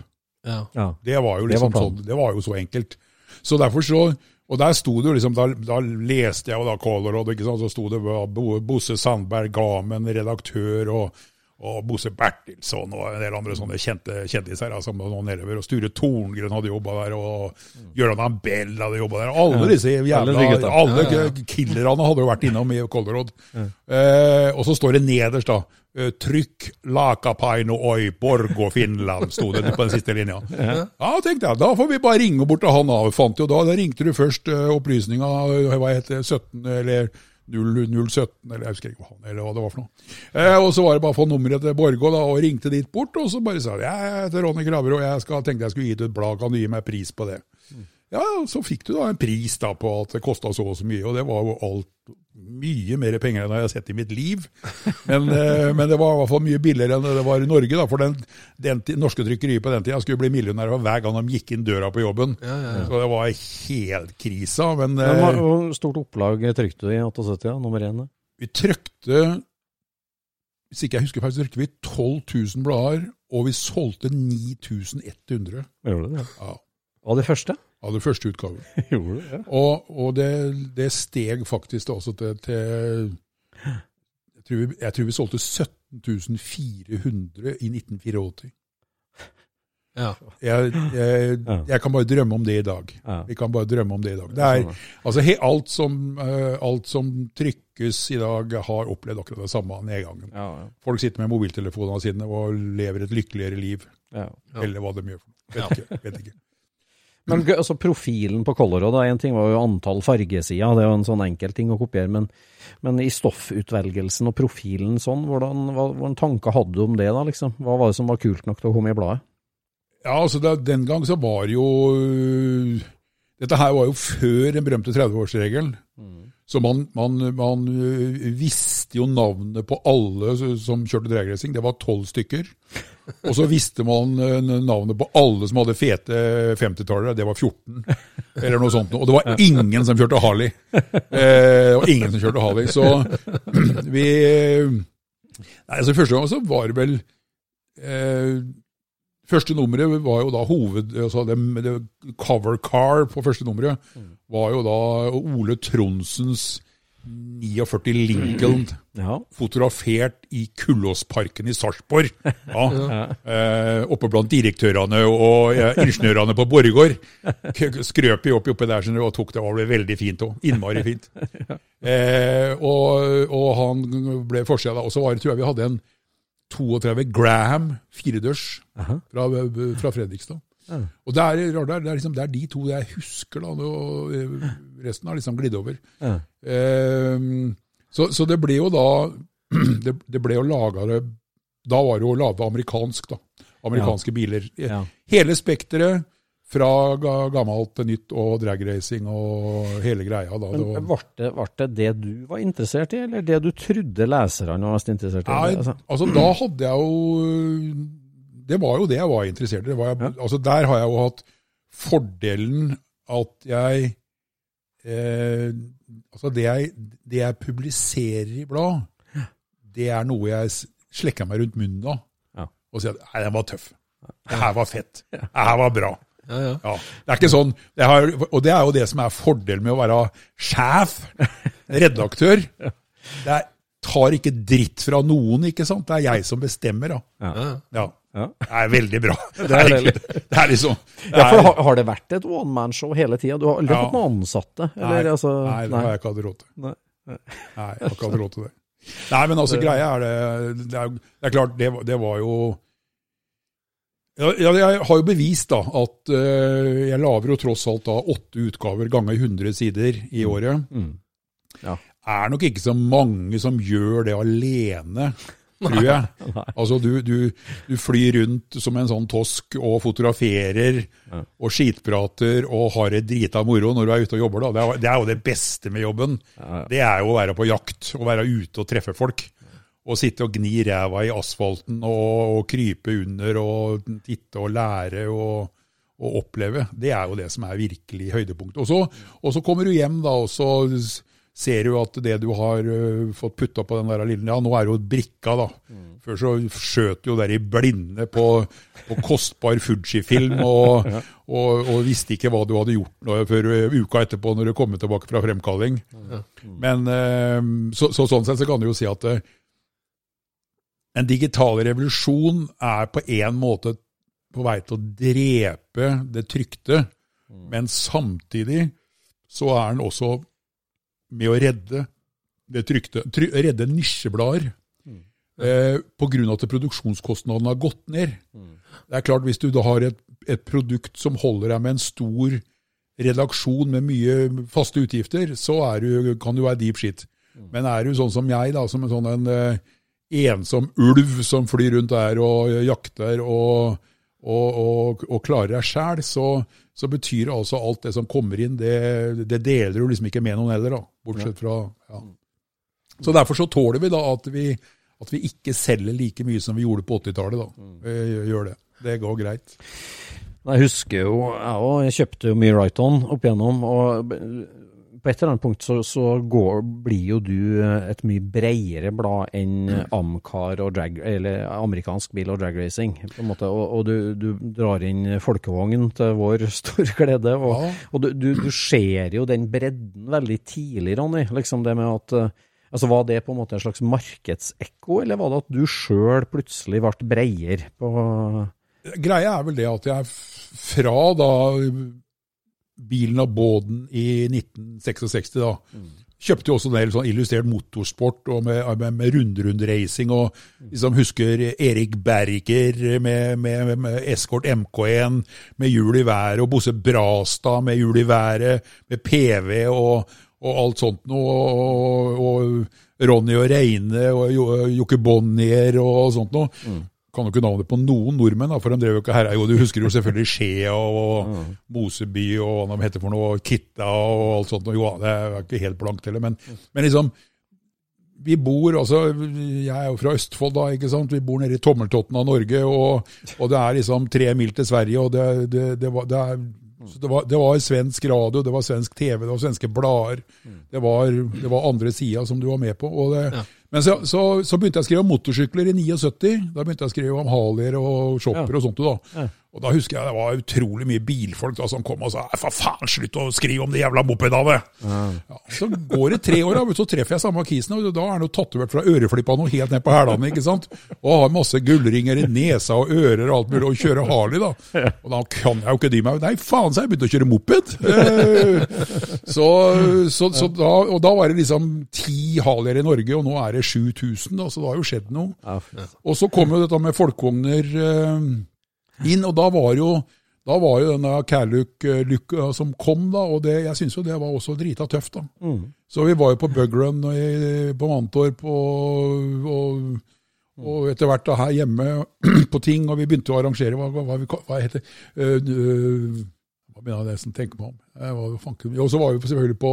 Ja. Ja. Det var jo Det var liksom sånn, det var jo så enkelt. Så derfor så, og der sto det jo liksom, da, da leste jeg jo da Colorado, ikke sant, så sto det Bo- Bosse Sandberg, Gamen, redaktør, og, og Bosse Bertilsson, og en del andre sånne kjente kjendiser, altså, nedover, og Sture Torngren hadde jobbet der, og Gøran Ambell hadde jobbet der, alle disse jævla, alle killerne hadde jo vært innom i Colorado. Eh, og så står det nederst da, Trykk Lakapaino Oi Borgo Finland, sto det på den siste linja. Ja, tenkte jeg, da får vi bare ringe bort til han av Jeg Fant jo da, da ringte du først uh, opplysninga, eh, hva heter det, 17 eller 0, 017, eller jeg husker ikke hva han, eller hva det var for noe. Eh, og så var det bare å få nummeret til Borgo da, og ringte dit bort, og så bare sa jeg heter Ronny Graver, og jeg skal, tenkte jeg skulle gi ut et blad, kan du gi meg pris på det? Ja, så fikk du da en pris da på at det kostet så og så mye, og det var jo alt mye mer penger enn jeg har sett i mitt liv. Men, eh, men det var i hvert fall mye billigere enn det var i Norge, da, for den, den norske trykkeriet på den tida skulle bli millionær hver gang de gikk inn døra på jobben. Så det var helt krisa, men, Men eh, Hvor stort opplag trykte du i 78, ja, nummer én? vi trykte, hvis ikke jeg husker feil, så trykte vi 12 000 blader, og vi solgte 9100 Gjorde du det? Ja. Var det første? Av det første utgaven. <laughs> Gjorde det, ja. Og, og det, det steg faktisk også til, til jeg, tror vi, jeg tror vi solgte 17 400 i 1984. Ja. Jeg, jeg, jeg kan bare drømme om det i dag. Ja. Vi kan bare drømme om det i dag. Det er, altså, he, alt, som, eh, alt som trykkes i dag, har opplevd akkurat det samme nedgangen. Ja, ja. Folk sitter med mobiltelefonene sine og lever et lykkeligere liv. ja. Eller hva de gjør. Vet ikke. Vet ikke. Men altså, profilen på Colorado, da, en ting var jo antall fargesider, det er jo en sånn enkel ting å kopiere, men, men i stoffutvelgelsen og profilen sånn, hvordan, hva, hvordan tanker hadde du om det da, liksom? Hva var det som var kult nok til å komme i bladet? Ja, altså det, Den gang så var jo øh, Dette her var jo før den berømte 30-årsregelen. Så man, man, man øh, visste jo navnet på alle som kjørte dragracing. Det var tolv stykker. Og så visste man øh, navnet på alle som hadde fete 50-tallere. Det var 14, eller noe sånt. Og det var ingen som kjørte Harley. Eh, og ingen som kjørte Harley. Så <clears throat> vi Nei, altså Første gang så var det vel eh, Første nummeret var jo da hoved... Altså det, det cover car på første nummeret var jo da Ole Tronsens 49 Lincoln <clears throat> Ja. fotografert i Kullåsparken i Sarpsborg. Ja. <laughs> Eh, oppe blant direktørene og eh, ingeniørene på Borregaard. Skrøp vi oppi, oppi der og tok det og ble veldig fint òg. Innmari fint. <laughs> Eh, og, og han ble forsida. Og så var det, tror jeg vi hadde en 32 Graham firedørs fra, fra Fredrikstad. Ja. Og det er, rart, det, er, liksom, det er de to jeg husker, da. Og eh, resten har liksom glidd over. Ja. Um, så, så det ble jo da <clears throat> Det, det ble jo laga Da var det jo laga amerikansk, da. Amerikanske biler. Ja. Hele spekteret. Fra gammelt til nytt og dragracing og hele greia. da. Men var, ble det, ble det det du var interessert i, eller det du trodde leserne var mest interessert i? Nei, Altså, altså da hadde jeg jo Det var jo det jeg var interessert i. Det var jeg, altså Der har jeg jo hatt fordelen at jeg eh, Altså det jeg, det jeg publiserer i blad, det er noe jeg slekker meg rundt munnen av. Ja. Og sier at nei, den var tøff. Det her var fett. Det her var bra. Ja, ja. Ja, det er ikke sånn, Det har, og det er jo det som er fordelen med å være sjef, redaktør. Det er, tar ikke dritt fra noen, ikke sant? Det er jeg som bestemmer, da. Ja. Ja. Ja. Det er veldig bra. <laughs> Det er det er liksom det ja, for er- har, har det vært et one man-show hele tida? Du har aldri Ja. hatt noen ansatte? Eller, nei, altså, nei, det har jeg ikke hatt råd til. Nei. Nei, jeg har ikke hatt råd til det. Nei, men altså, <laughs> greia er det Det er, det er klart, det, det var jo Ja, ja, jeg har jo bevist da at uh, jeg lager jo tross alt da åtte utgaver ganger 100 sider i året. Ja. Er nok ikke så mange som gjør det alene, tror jeg. <laughs> Altså du, du, du flyr rundt som en sånn tosk og fotograferer og skitprater og har det drita moro når du er ute og jobber. da. Det er, det er jo det beste med jobben. Det er jo å være på jakt og være ute og treffe folk. Å sitte og gni ræva i asfalten og, og krype under og titte og lære og, og oppleve. Det er jo det som er virkelig høydepunktet. Og så, og så kommer du hjem da, og så ser du at det du har uh, fått putta på den der lille Ja, nå er det jo brikka, da. Før så skjøt du jo der i blinde på, på kostbar Fuji-film og, <laughs> og, og visste ikke hva du hadde gjort nå, før uka etterpå når du kom tilbake fra fremkalling. Men uh, så, så sånn sett så kan du jo si at ø, den digitale revolusjon er på en måte på vei til å drepe det trykte, men samtidig så er den også med å redde det trykte, try, redde nisjeblader. Eh, på grunn av at produksjonskostnadene har gått ned. Det er klart Hvis du da har et, et produkt som holder deg med en stor redaksjon med mye faste utgifter, så du, kan du være deep shit. Men er du sånn som jeg, da, som en sånn en eh, ensom ulv som flyr rundt der og jakter og, og, og, og klarer deg sjæl, så, så betyr altså alt det som kommer inn, det, det deler du liksom ikke med noen heller, da. Bortsett fra ja. Så derfor så tåler vi da at vi, at vi ikke selger like mye som vi gjorde på 80-tallet. da. Gjør det. Det går greit. Jeg husker jo, jeg òg, jeg kjøpte jo mye Right-On opp igjennom, og på et eller annet punkt så, så går, blir jo du et mye bredere blad enn Amcar og drag, eller amerikansk bil og dragracing, og, og du, du drar inn folkevogn til vår <laughs> store glede, og, Ja. og du, du, du ser jo den bredden veldig tidlig, Ronny, liksom det med at eh, Altså Var det på en måte en slags markedsekko, eller var det at du sjøl plutselig ble bredere på Greia er vel det at jeg fra da bilen av båden i 1966 da, kjøpte jo også en del sånn illustrert motorsport og med, med, med rundrundracing, og liksom husker Erik Berger med, med, med Escort MK1 med hjul i været, og Bosse Brastad med hjul i været, med PV og, og alt sånt noe, og, og Ronny og Reine og Jo- Jokke Bonnier og sånt noe. Kan jo ikke navnet på noen nordmenn, da, for de drev jo ikke her. Jo, du husker jo selvfølgelig Skjea og Moseby og hva de heter for noe, Kitta og alt sånt. Og jo, det er ikke helt blankt heller, men, men liksom vi bor, altså, Jeg er jo fra Østfold, da. ikke sant? Vi bor nede i tommeltotten av Norge, og, og det er liksom tre mil til Sverige. og Det, det, det, var, det, er, så det, var, det var svensk radio, det var svensk TV, det var svenske blader. Det var, det var andre sida som du var med på. og det, Men så, så, så begynte jeg å skrive om motorsykler i 79. Da begynte jeg å skrive om Harleyer og shopper og sånt. da. Og da husker jeg det var utrolig mye bilfolk da, som kom og sa for faen, slutt å skrive om de jævla mopedene! Ja, så går det tre år, da, så treffer jeg samme kisen, og da er han jo tatovert fra øreflippa noe helt ned på hælene. ikke sant? Og har masse gullringer i nesa og ører og alt mulig, og kjører Harley, da. Og da kan jeg jo ikke dy meg. Nei, faen, så jeg begynte å kjøre moped! Eh, Så, så, så da, og da var det liksom ti Harleyer i Norge, og nå er det 7000, da, så det har jo skjedd noe. Og så kom jo dette med folkevogner eh, inn, og da var jo da var jo denne Calluc-lykka som kom, da, og det, jeg syns jo det var også drita tøft. da. Så vi var jo på Bugrun på Mantorp og, og, og etter hvert da her hjemme <clears throat> på ting, og vi begynte å arrangere hva, hva, hva, hva heter Hva begynner jeg nesten tenke meg om? Og så var vi selvfølgelig på,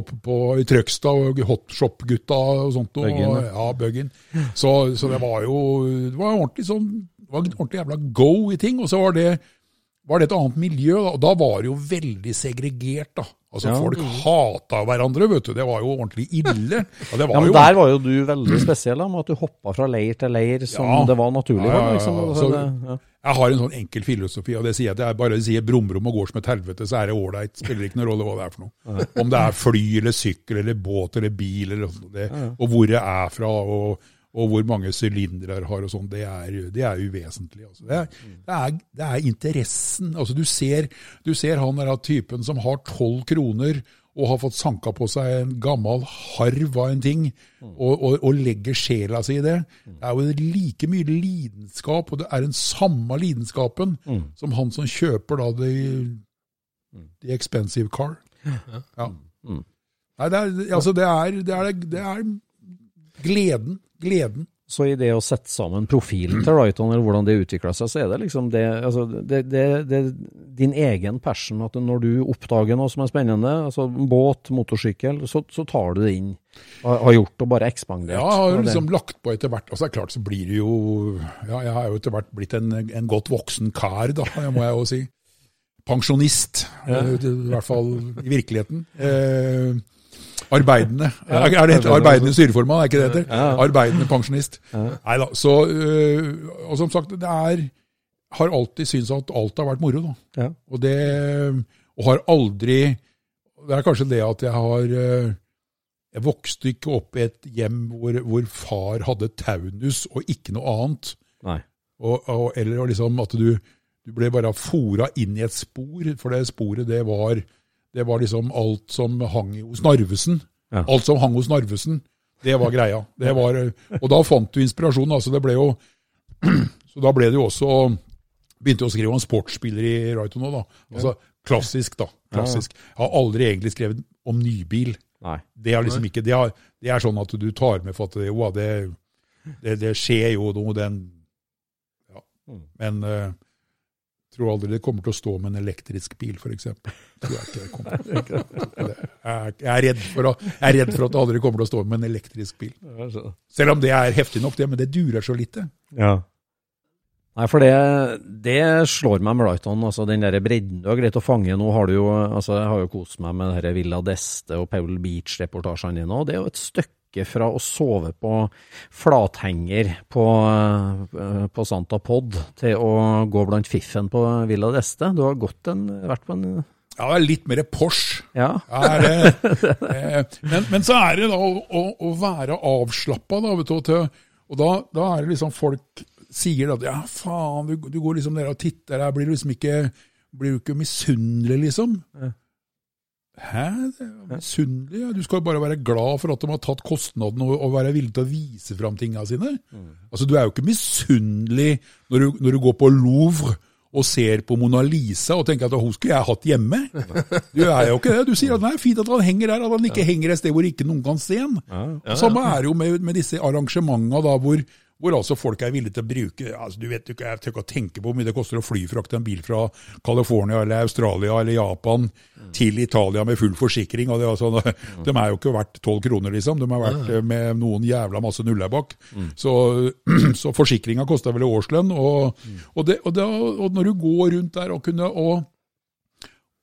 oppe på, i Trøgstad og Hotshop-gutta og sånt. Og, Bøggen, ja, Bøggen. Så, så det var jo det var ordentlig sånn det var ordentlig jævla go i ting. Og så var det, var det et annet miljø, da, og da var det jo veldig segregert. da. Altså Ja. Folk hata hverandre, vet du. Det var jo ordentlig ille. Ja, det var Ja, men jo, Der var jo du veldig spesiell, da, med at du hoppa fra leir til leir som Ja. det var naturlig. Ja. Liksom. Så- ja. Jeg har en sånn enkel filosofi, og det sier jeg, at jeg bare å si brumrom og går som et helvete, så er det ålreit. Spiller ikke noen rolle hva det er for noe. Om det er fly eller sykkel eller båt eller bil, eller sånt, det, og hvor jeg er fra, og, og hvor mange sylindere har og sånn, det det er uvesentlig. Altså. Det, er, det, er, det er interessen. Altså, du, ser, du ser han der typen som har tolv kroner og har fått sanka på seg en gammel harv av en ting, og, og, og legger sjela si i det. Det er jo like mye lidenskap, og det er den samme lidenskapen som han som kjøper da the, the expensive car. Ja. Nei, det er, altså det er, det er, det er gleden. Gleden. Så i det å sette sammen profilen til Wrighton, eller hvordan det utvikla seg, så er det liksom det, altså det, det, det din egen passion. At når du oppdager noe som er spennende, altså båt, motorsykkel, så, så tar du det inn. Har, har gjort og bare ekspandert. Ja, jeg har jo Og liksom lagt på etter hvert. Og så er det klart så blir det jo Ja, jeg har jo etter hvert blitt en, en godt voksen kar, da, må jeg jo si. Pensjonist, Ja. i hvert fall i virkeligheten. Eh, arbeidende. Er er det arbeidende styreformann, er ikke det det heter? Arbeidende pensjonist. Nei da. Så øh, Og som sagt, det er Har alltid syntes at alt har vært moro, da. Ja. Og det Og har aldri Det er kanskje det at jeg har øh, Jeg vokste ikke opp i et hjem hvor, hvor far hadde taunus og ikke noe annet. Nei. Og, og, eller liksom at du, du ble bare fora inn i et spor, for det sporet det var, det var liksom alt som hang hos Narvesen. Ja. Alt som hang hos Narvesen, det var greia. Det var, og da fant du inspirasjon. altså det ble jo, <clears throat> Så da ble det jo også Begynte jo å skrive om sportsbiler i Raito nå, da. Altså klassisk, da. Klassisk. Jeg har aldri egentlig skrevet om nybil. Nei. Det er liksom ikke, det er, det er sånn at du tar med for at det, jo, det, det, det skjer jo noe, den ja. Men eh, tror aldri det kommer til å stå med en elektrisk bil, f.eks. Jeg <laughs> Jeg, jeg, er redd for at, jeg er redd for at det aldri kommer til å stå med en elektrisk bil. Selv om det er heftig nok, det, men det durer så lite. Ja. Nei, for det, det slår meg med Lighton. Altså, den der bredden du har greit å fange. Nå har du jo altså, Jeg har jo kost meg med det her Villa d'Este og Paul Beach-reportasjene dine. Og det er jo et stykke fra å sove på flathenger på, eh, på Santa Pod til å gå blant fiffen på Villa d'Este. Du har gått en, vært på en Ja, det er litt mer Porsche. Ja. Er eh, men, men så er det da å, å, å være avslappa, da, vet du. og da, da er det liksom folk sier at ja, faen, du, du går liksom der og titter her, blir du liksom ikke blir du ikke misunnelig, liksom? Hæ? Misunnelig? Ja. Du skal bare være glad for at de har tatt kostnaden og, og være villig til å vise fram tinga sine. Altså, Du er jo ikke misunnelig når du, når du går på Louvre og ser på Mona Lisa og tenker at hun skulle jeg hatt hjemme. Du er jo ikke det. Du sier at det er fint at han henger der, at han ikke henger et sted hvor ikke noen kan se han. Samme er det jo med, med disse arrangementene da, hvor, hvor altså folk er villige til å bruke altså Du vet ikke, jeg tør ikke å tenke på hvor mye det koster å flyfrakte en bil fra California eller Australia eller Japan til Italia med full forsikring. og det, er mm. <laughs> De er jo ikke verdt tolv kroner, liksom. De er verdt eh, med noen jævla masse nuller bak. Så, <clears throat> så forsikringa koster vel årslønn. Og, og, det, og, det, og når du går rundt der og kunne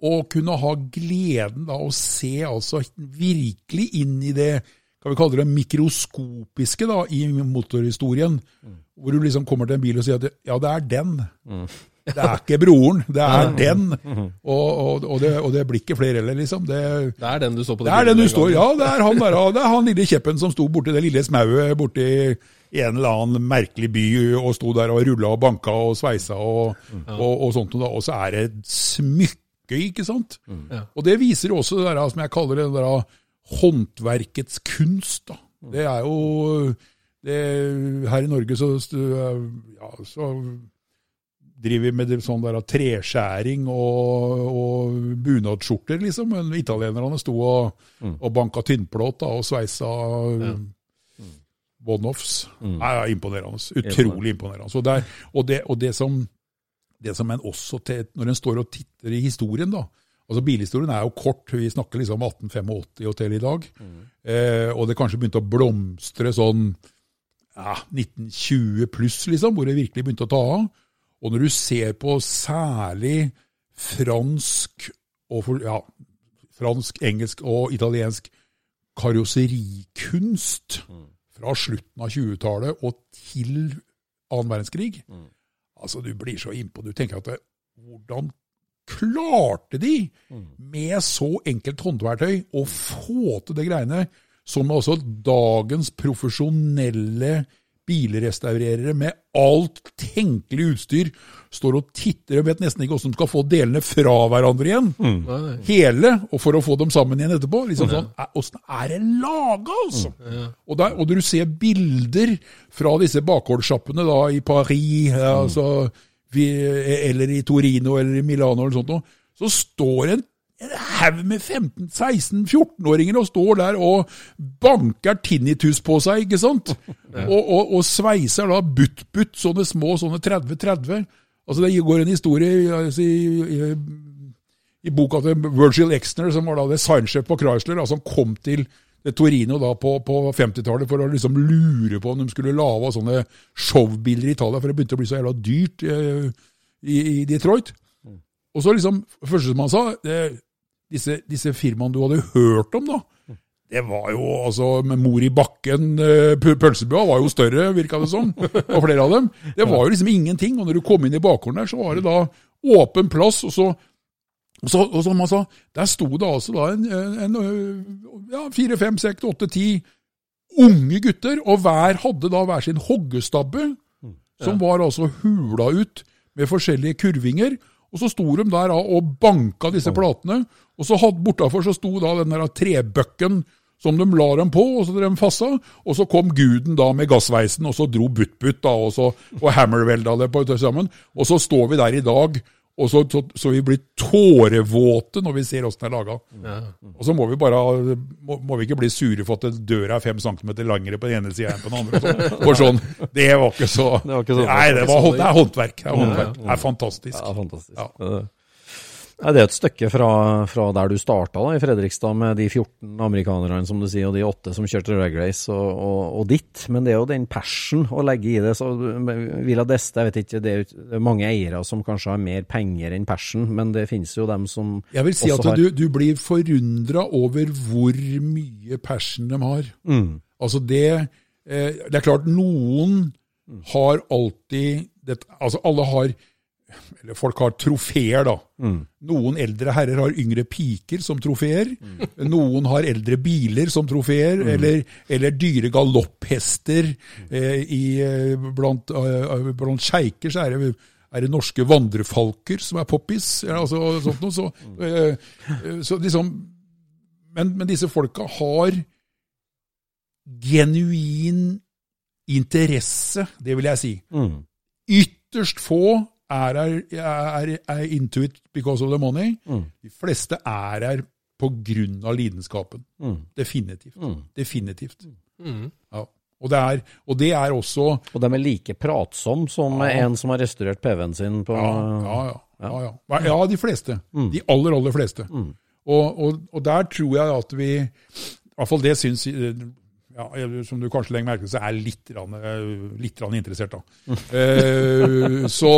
og, kunne ha gleden da å se altså virkelig inn i det kan vi kalle det mikroskopiske da, i motorhistorien. Hvor du liksom kommer til en bil og sier at ja, det er den. Det er ikke broren, det er den. Og, og, og, det, og det blir ikke flere heller, liksom. Det, Det er den du så på det er den du står Ja, det er han der, det er han lille kjeppen som sto borti det lille smauet borti en eller annen merkelig by og sto der og rulla og banka og sveisa og, og, og sånt. Og, da. og så er det et smykke, ikke sant? Ja. Og det viser jo også det der som jeg kaller det der håndverkets kunst. da. Det er jo det, Her i Norge så, ja, så driver vi med det sånn der treskjæring og, og bunadsskjorter, liksom. Men italienerne sto og, og banka tynnplåt da, og sveisa one-offs. Nei, ja, imponerende. Utrolig imponerende. Og, det, og det som, det som en også til, Når en står og titter i historien, da altså Bilhistorien er jo kort. Vi snakker liksom 1885 og til i dag. Eh, og det kanskje begynte å blomstre sånn ja, 1920 pluss, liksom, hvor det virkelig begynte å ta av. Og når du ser på særlig fransk, og for, ja, fransk, engelsk og italiensk karosserikunst fra slutten av 20-tallet og til annen verdenskrig, altså du blir så innpå. Du tenker at det, hvordan klarte de med så enkelt håndverktøy å få til det greiene som også dagens profesjonelle bilrestaurerere med alt tenkelig utstyr står og titter og vet nesten ikke hvordan de skal få delene fra hverandre igjen. Hele, og for å få dem sammen igjen etterpå. liksom sånn, "Æ, Åssen er det laga, altså? Og, der, og du ser bilder fra disse bakgårdssjappene da i Paris, altså, vi, eller i Torino eller i Milano, eller sånt, noe, så står en haug med 15-16-14-åringer og står der og banker tinnitus på seg, ikke sant? Og, og, og sveiser da butt-butt, sånne små sånne 30-30. Altså Det går en historie altså, i, i, i boka til Virgil Exner, som var da designsjef på Chrysler, altså, som kom til Torino da på, på 50-tallet for å liksom lure på om de skulle lage sånne showbiler i Italia, for det begynte å bli så jævla dyrt eh, i, i Detroit. Og så liksom, første som han sa, det, disse, disse firmaene du hadde hørt om, da, det var jo altså med Mor i bakken, eh, pølsebua var jo større, virka det som, og flere av dem. Det var jo liksom ingenting. Og når du kom inn i bakgården der, så var det da åpen plass, og så og, så, og som han sa, der sto det altså da en, en, en ja, fire, fem, seks, åtte, ti unge gutter, og hver hadde da hver sin hoggestabbe, som var altså hula ut med forskjellige kurvinger. Og så sto de der og banka disse platene, og så hadde, bortafor så sto da den der trebøkken som de la dem på, og så de fassa, og så kom guden da med gassveisen, og så dro butt-butt da, og så og hammervelda det på sammen. Og så står vi der i dag, og så, så, så vi blir tårevåte når vi ser åssen det er laga. Og så må vi bare må, må vi ikke bli sure for at døra er fem centimeter langere på den ene sida enn på den andre. sånn. For sånn, Det var ikke så Det var ikke sånn. Nei, det, var, det er håndverk. Det er, håndverk. Det er fantastisk. Ja, fantastisk. Ja. Det er et stykke fra, fra der du starta da, i Fredrikstad, med de 14 amerikanerne som du sier, og de åtte som kjørte drag race, og, og, og ditt. Men det er jo den passion å legge i det. så Villa Deste, jeg vet ikke, det er mange eiere som kanskje har mer penger enn passion, men det finnes jo dem som Jeg vil si at du, du blir forundra over hvor mye passion de har. Mm. Altså det eh, Det er klart, noen har alltid det, Altså alle har eller folk har trofeer, da. Noen eldre herrer har yngre piker som trofeer. Noen har eldre biler som trofeer, eller, eller dyre galopphester. Eh, i, eh, blant eh, blant sjeiker så er det, er det norske vandrefalker som er poppis. Altså, sånt noe, så, eh, så liksom men, men disse folka har genuin interesse, det vil jeg si. Mm. Ytterst få er, her, er, er into it because of the money. Mm. De fleste er her av lidenskapen. Mm. Definitivt. Mm. Definitivt. Ja. Og, det er, og det er også Og de er like pratsomme som Ja. en som har restaurert PV-en sin på Ja, ja, ja. ja, ja. ja de fleste. De aller, aller fleste. Og, og, og der tror jeg at vi I hvert fall det syns ja, Som du kanskje legger merke til, så er jeg litt, rann, eh, litt rann interessert, da. <laughs> Eh, så,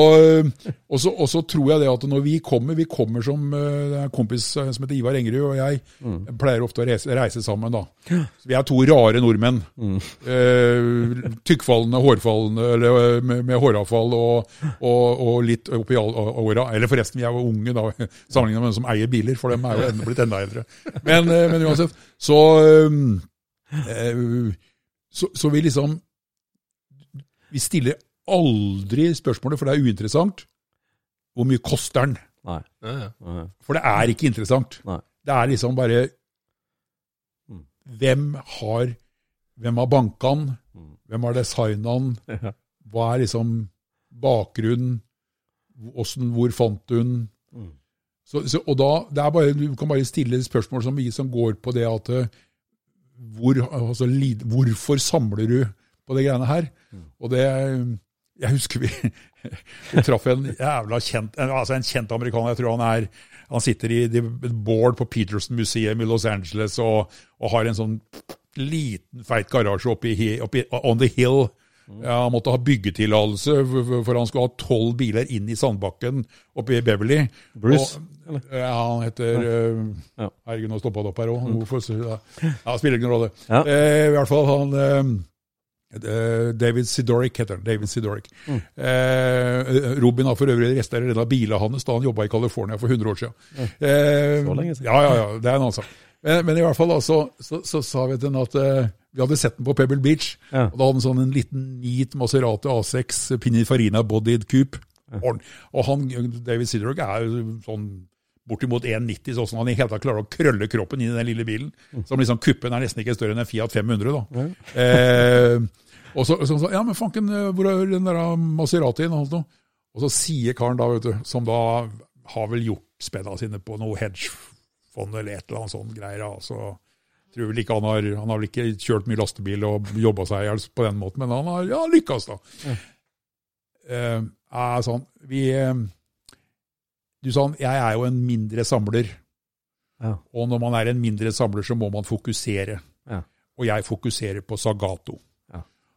og, så, tror jeg det at når vi kommer Vi kommer som eh, en kompis eh, som heter Ivar Engerud, og jeg pleier ofte å reise, reise sammen. da. Så vi er to rare nordmenn. Eh, tykkfallende, hårfallende, eller med, med håravfall og, og, og litt oppi åra. Eller forresten, vi er jo unge da, sammenlignet med dem som eier biler, for dem er jo enda, blitt enda eldre. Men, men uansett, så, så Så vi liksom Vi stiller aldri spørsmålet, for det er uinteressant. Hvor mye koster den? Nei. Ja, ja. Nei. For det er ikke interessant. Nei. Det er liksom bare Mm. Hvem har Hvem har banka den? Hvem har designa den? <laughs> Hva er liksom bakgrunnen? Hvordan, hvor fant du den? Mm. Så, så, og da, det er bare, Du kan bare stille spørsmål som, som går på det at eh, hvor, altså, Hvorfor samler du på det greiene her? Og det Jeg husker vi, <laughs> vi traff en jævla kjent en- altså en kjent amerikaner. Jeg tror han er han sitter i et board på Peterson Museum i Los Angeles og, og har en sånn liten, feit garasje oppe i, oppe i, on the hill. Ja, han måtte ha byggetillatelse, for, han skulle ha tolv biler inn i sandbakken oppe i Beverly. Bruce, Og, ja, han heter Ja. Herregud, nå stoppa det opp her òg. Ja, ja, spiller ikke noen rolle. Ja. Eh, I hvert fall han eh, eh, David Sidoric heter han. David Sidoric. Mm. Eh, Robin har for øvrig restaurert av bilene hans da han jobba i California for 100 år siden. Eh, Så lenge siden. Ja, ja, ja, det er en annen sak. Men, men i hvert fall da, så, så, sa vi til ham at eh, Vi hadde sett den på Pebble Beach. Ja. Og da hadde han sånn en liten neat Maserati A6 Pininfarina Bodied Coupe. Og, og han, David Sidrock er jo sånn bortimot 1,90, sånn sånn han i hele tatt klarer å krølle kroppen inn i den lille bilen. Som liksom kuppen er nesten ikke større enn en Fiat 500. da. Eh, og så, så, så Ja, men fanken, eh, hvor er den der Maseratien? Og, alt noe. og så sier karen da, vet du, som da har vel gjort spenna sine på noe hedgefond eller et eller annet sånt greier. da, så tror vel ikke Han har han har vel ikke kjørt mye lastebil og jobba seg i hjel på den måten, men han har ja, lykkes, da. Eh, er sånn, vi, uh, du sa han, jeg er jo en mindre samler. Ja. Og når man er en mindre samler, så må man fokusere. Ja. Og jeg fokuserer på Sagato.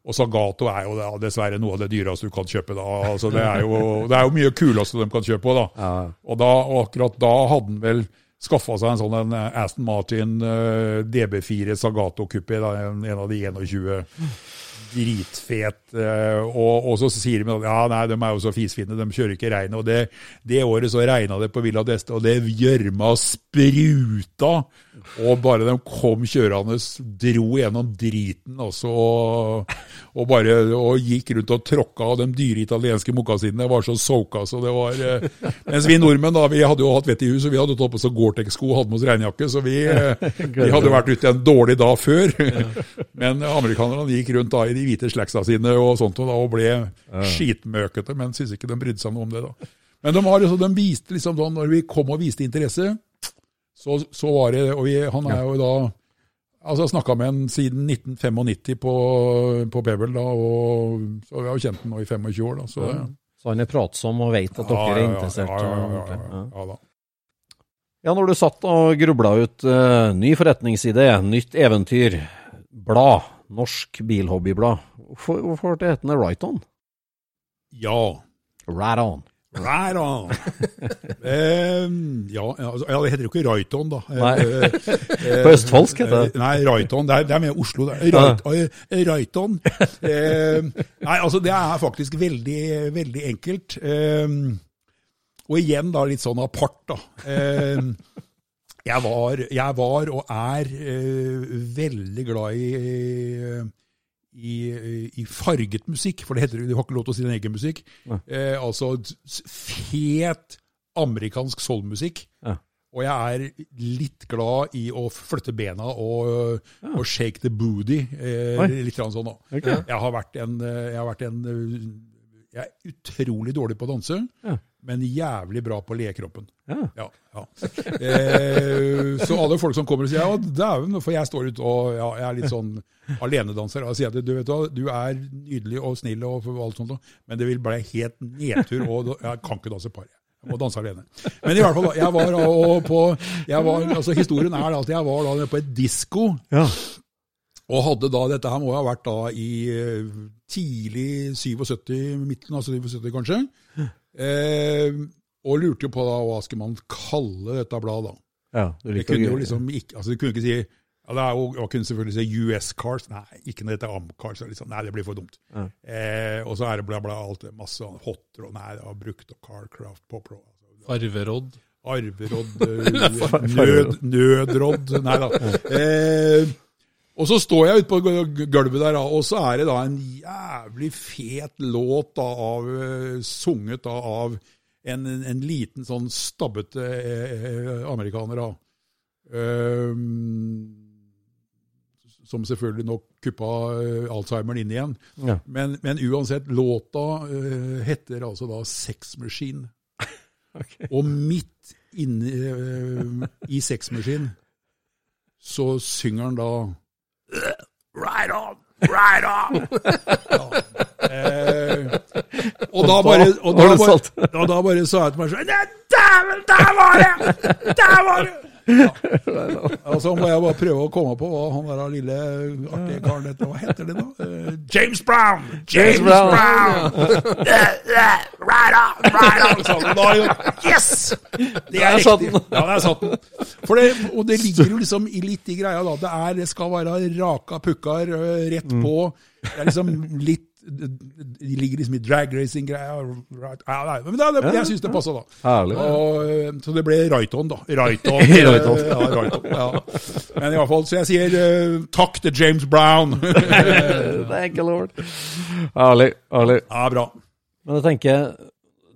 Og Sagato er jo da, dessverre noe av det dyreste du kan kjøpe. da. Altså, det, er jo, det er jo mye kuleste de kan kjøpe òg, da. Ja. Og, da, og akkurat da hadde han vel skaffa seg en sånn en Aston Martin uh, DB4 Sagato Coupé, da, en, en av de 21 dritfet. Uh, og, og så sier de at ja, nei, de er jo så fisfine, de kjører ikke regnet. Og det, det året så regna det på Villa d'Este, og det gjørma spruta. Og bare de kom kjørende, dro gjennom driten altså, og, og bare og gikk rundt og tråkka, og de dyre italienske mokasinene var så soaka, så det var eh, Mens vi nordmenn, da, vi hadde jo hatt vett i hus, og vi hadde tatt på oss Gore-Tex-sko og hadde med oss regnjakke, så vi, eh, <laughs> vi hadde vært ute en dårlig dag før. Men amerikanerne gikk rundt da i de hvite slacksa sine og sånt, og, da, og ble skitmøkete, men syntes ikke de brydde seg noe om det. da. Men de, har, de viste liksom da, når vi kom og viste interesse, så, så var det Og vi, han er jo da Altså, jeg snakka med han siden 1995 på, på Pebble, da, og så vi har jo kjent han nå i 25 år. da, så... Så han er pratsom og vet at dere Ja, ja, er interessert. Ja, ja, ja, ja, ja. ja, da. Ja, når du satt og grubla ut uh, ny forretningsidé, nytt eventyr, blad, norsk bilhobbyblad, hvorfor, hvorfor det hetende Right On? Ja. Right On. Right on! eh, ja, altså, ja, det heter jo ikke Raiton, da. Nei. Eh, eh, <laughs> På østfoldsk heter det. Nei, Raiton. Det er, det er med Oslo. Raiton. Eh, nei, altså det er faktisk veldig, veldig enkelt. Eh, og igjen da litt sånn apart, da. Jeg, var, jeg var og er eh, veldig glad i, i, i farget musikk, for det heter du har ikke lov til å si den egen musikk. Eh, altså fet amerikansk soulmusikk. Ja. Og jeg er litt glad i å flytte bena og, og shake the booty. Eh, litt sånn da. Okay. Jeg har vært en, eh, jeg har vært en eh, Jeg er utrolig dårlig på å danse, Ja. Men jævlig bra på å le kroppen. Ja. Ja, ja. Eh, så alle folk som kommer og sier ja, dæven, for jeg står ute og ja, jeg er litt sånn alenedanser, og sier at du vet hva, du er nydelig og snill og alt sånt, men det vil bli helt nedtur, og jeg kan ikke danse par. Jeg må danse alene. Men i hvert fall, jeg var på jeg var, altså Historien er at jeg var da på et disko. Ja. Og hadde da, dette her må ha vært da i eh, tidlig 77, midten av 77 kanskje. Eh, og lurte jo på da, hva skal man kalle dette bladet da. Ja, du Det kunne jo liksom ikke, altså det kunne ikke si, ja det er jo, Man kunne selvfølgelig si US Cars, nei, ikke når det heter Am-Cars, liksom, nei det blir for dumt. Ja. Eh, og så er det bla bla, alt det, masse hotter og nei, det var brukt og Carcraft, Popro, altså, Arverodd. arverodd, <laughs> eh, nød, nødrodd, nei da. Eh, og så står jeg ute på gulvet der, og så er det da en jævlig fet låt da, av, eh, sunget da, av en, en, en liten sånn stabbete eh, eh, amerikaner. da. Eh, som selvfølgelig nok kuppa eh, Alzheimeren inn igjen. Ja. Men, men uansett, låta eh, heter altså da Sex Machine. <laughs> Og midt inne eh, i Sex Machine så synger han da Right on! Right on! <laughs> Ja. Eh, og da bare, og da bare, og da bare sa jeg til meg sjøl Dæven, der var det! <laughs> Der var det! Ja. Og så må jeg bare prøve å komme på hva han der lille artige karen heter. Hva heter det da? Uh, James Brown! James, Brown. Brown! Yeah, <laughs> yeah, right on! Right on! Da. Yes! Det er riktig. Ja, der satt den. For det, og det ligger jo liksom i litt i greia, da. Det, er, det skal være raka pukkar, rett på. Det er liksom litt de ligger liksom i dragracing-greia. Right, ja, men det, det, jeg syns det passa, da. Herlig. Og, eh, så det ble Raiton, da. Raiton. <laughs> Raiton. ja, Raiton, ja. Men i hvert fall, så jeg sier uh, takk til James Brown. <laughs> Thank you, lord. Herlig. Herlig. ja, bra. Men jeg tenker,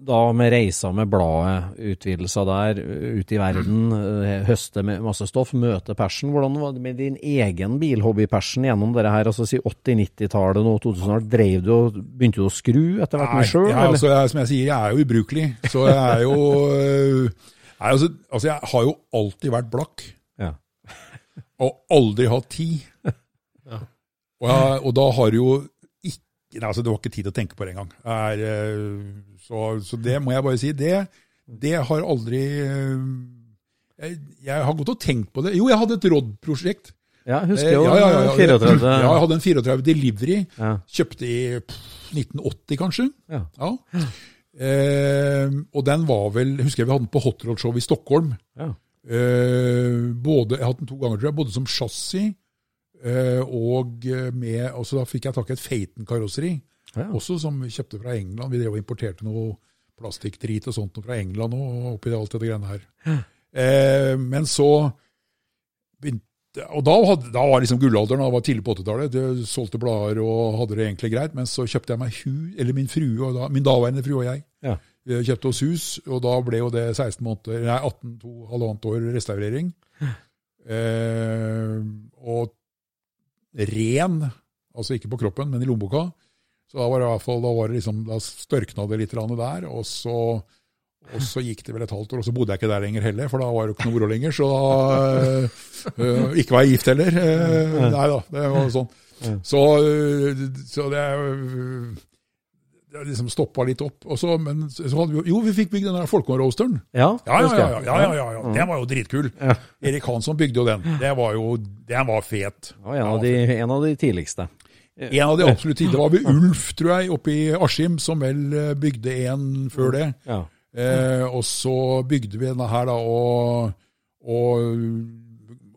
da med reisa med bladet, utvidelser der, ut i verden, eh, høste med masse stoff, møte persen. Hvordan var det med din egen bilhobby-persen gjennom dette her? Altså si 80-90-tallet og 2000 Drev du og begynte du å skru etter hvert med sjøl? ja, altså, jeg, som jeg sier, jeg er jo ubrukelig. Så jeg er jo øh, nei, altså, altså, jeg har jo alltid vært blakk. Ja. Og aldri hatt tid. Og, jeg, og da har du jo ikke nei, altså, Det var ikke tid til å tenke på det engang. Jeg er, Så, så det må jeg bare si. Det, det har aldri øh, jeg, jeg har gått og tenkt på det. Jo, jeg hadde et Rodd-prosjekt. Ja, husker Eh, jo ja, ja, ja, 34. <clears throat> Ja, jeg hadde en 34 Delivery. Kjøpte i 1980, kanskje. Ja. Eh, og den var vel husker jeg vi hadde den på Hot Rod Show i Stockholm. Ja. Eh, både, jeg hadde den to ganger, tror jeg. Både som chassis eh, og med Og så da fikk jeg tak i et Phaeton-karosseri. Ja. Også som vi kjøpte fra England. Vi drev og importerte noe plastikkdrit og sånt fra England og oppi alt dette greiene her. Eh, men så begynte og da, hadde, da var liksom gullalderen, da var tidlig på 80-tallet. Jeg Solgte blader og hadde det egentlig greit. Men så kjøpte jeg meg hus, eller min frue, og da, min daværende frue og jeg, Ja. vi kjøpte oss hus. Og da ble jo det 16 måneder, nei 18, to, halvannet år restaurering. Eh, og ren, altså ikke på kroppen, men i lommeboka. Så da var det i hvert fall, da var det liksom, da størkna det litt der. Og så, og så gikk det vel et halvt år, og så bodde jeg ikke der lenger heller, for da var det jo ikke noe moro lenger. Så da øh, Ikke var jeg gift heller. Øh, nei da, det var sånn. Så, øh, så det det liksom stoppa litt opp. Så, men så hadde vi jo, vi fikk bygd den der Folkehånd-roasteren. Ja, Ja, ja, ja, jeg. ja, ja, ja, ja. Den var jo dritkul. Erik Hansson bygde jo den. Det var jo, Den var fet. Ja, en av de, en av de tidligste. En av de absolutt tidligere. Var ved Ulf, tror jeg, oppe i Askim, som vel eh, bygde en før det. Ja. Eh, og så bygde vi denne her, da, og, og,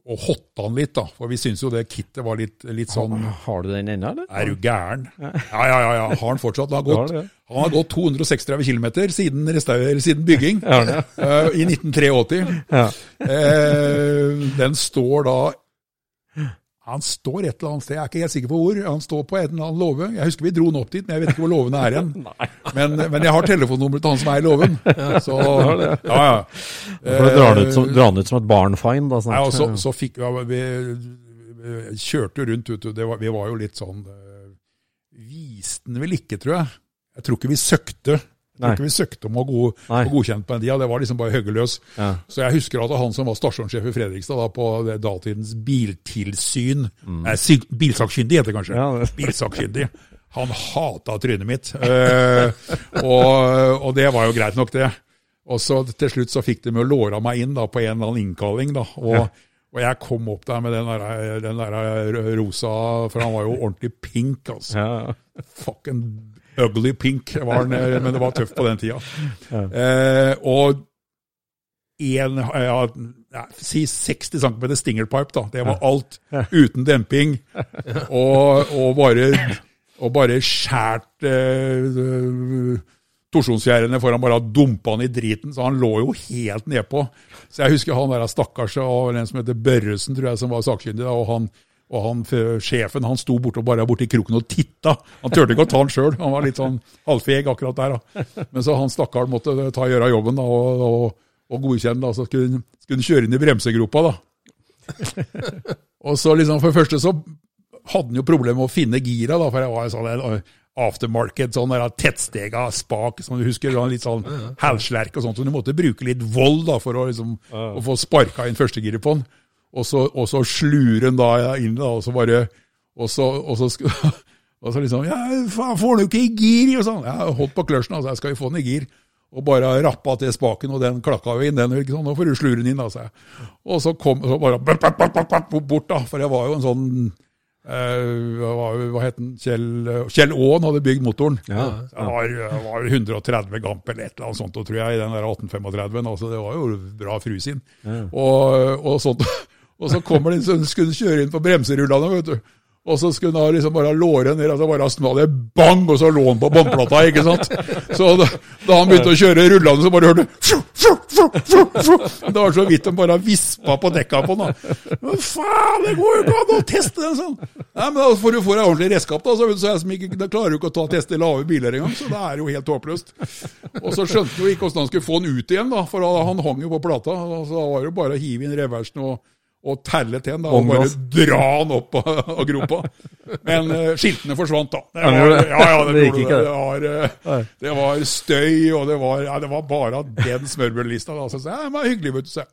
og hotta den litt, da. For vi syntes jo det kittet var litt, litt sånn Har du den ennå, eller? Er du gæren? Ja, ja, ja. ja. Har den fortsatt. Den har <laughs> gått, han har gått 236 km siden, siden bygging, eh, i 1983. Ja. Eh, den står da Han står et eller annet sted, jeg er ikke helt sikker på hvor. Han står på en eller annen låve. Jeg husker vi dro han opp dit, men jeg vet ikke hvor låven er igjen. <laughs> Men, men jeg har telefonnummeret til han som er i låven. <laughs> Så, ja, ja. For du drar han ut som, drar ut som et barnfine, da snart. Ja, og så, så fikk vi, vi, vi kjørte jo rundt, ut. Det var, vi var jo litt sånn eh, Viste den vel ikke, tror jeg. Jeg tror ikke vi søkte. Nei. ikke vi søkte om å gå, godkjent på en dia, Det var liksom bare høggeløs. Ja. Så jeg husker at han som var stasjonssjef i Fredrikstad da, på datidens biltilsyn Nei, eh, bilsakkyndig heter det kanskje. Mm. Ja, Bilsakkyndig. Han hata trynet mitt. Eh, og, og det var jo greit nok, det. Og så til slutt så fikk de med å låre meg inn da, på en eller annen innkalling. da, og Og jeg kom opp der med den der, den der rosa, for han var jo ordentlig pink. altså. Ja. Fucking ugly pink var eh, <laughs> men det var tøft på den tida. Eh, og en, ja, si 60 cm stingerpipe, da. Det var alt uten demping. <laughs> Og, og bare, og bare skjært eh, torsjonsgjerdene for han bare dumpa han i driten, så han lå jo helt nedpå. Så jeg husker han der stakkars og en som heter Børresen, tror jeg, som var sakkyndig. og han og han, sjefen han sto borte og bare borti kroken og titta. Han turte ikke å ta den sjøl, han var litt sånn halvfeg akkurat der. da. Men så han stakkaren måtte ta gjøre jobben da, og, og, og godkjenne, da, så skulle, han- kjøre inn i bremsegropa. da. Og så liksom For det første så hadde han jo problemer med å finne gira, da, for jeg var en sånn aftermarket, sånn der tettstega spak, som du husker, sånn litt sånn hælslerk og sånt, så du måtte bruke litt vold da, for å, liksom, å få sparka inn førstegiret på den. Og så, og så slure han da inn, da, og så bare Og så, og så, <laughs> og så liksom Ja, faen, får den jo ikke i gir, og sånn. Jeg holdt på kløtsjen, altså, jeg skal jo få den i gir. Og bare rappa til spaken, og den klakka jo inn. den, ikke sånn, Nå får du slure den inn, altså. Og så kom så bare bort, da, for jeg var jo en sånn eh, hva, var- het den? Kjell, Kjell Aaen hadde bygd motoren. Ja, Jeg var, jeg var 130 gamp eller et eller annet sånt, tror jeg, i den der 1835-en. Altså, det var jo bra frusin. Og, og, sånt. <laughs> og så kommer de, så skulle de kjøre inn på bremserullene, vet du. Og så skulle han liksom bare låre ned, og så bare smalt det bang, og så lå han på båndplata, ikke sant. Så da, da han begynte å kjøre rullende, så bare hørte du. Det var så vidt de bare vispa på dekka på den. da. Men faen, det går jo ikke an å teste den sånn! Nei, men da får du få deg ordentlig redskap, da. Så, så jeg som ikke, da klarer du ikke å ta teste lave biler engang, så det er jo helt håpløst. Og så skjønte han jo ikke hvordan han skulle få den ut igjen, da, for han hang jo på plata. Så da var det jo bare å hive inn reversen og og telle til den da, og bare dra den opp av, av gropa. Men uh, skiltene forsvant, da. Det var, ja, ja, det, Det det. Var, uh, det var støy, og det var, ja, det var bare den smørbrødlista. Da. Så ja, det var hyggelig, vet du. Se.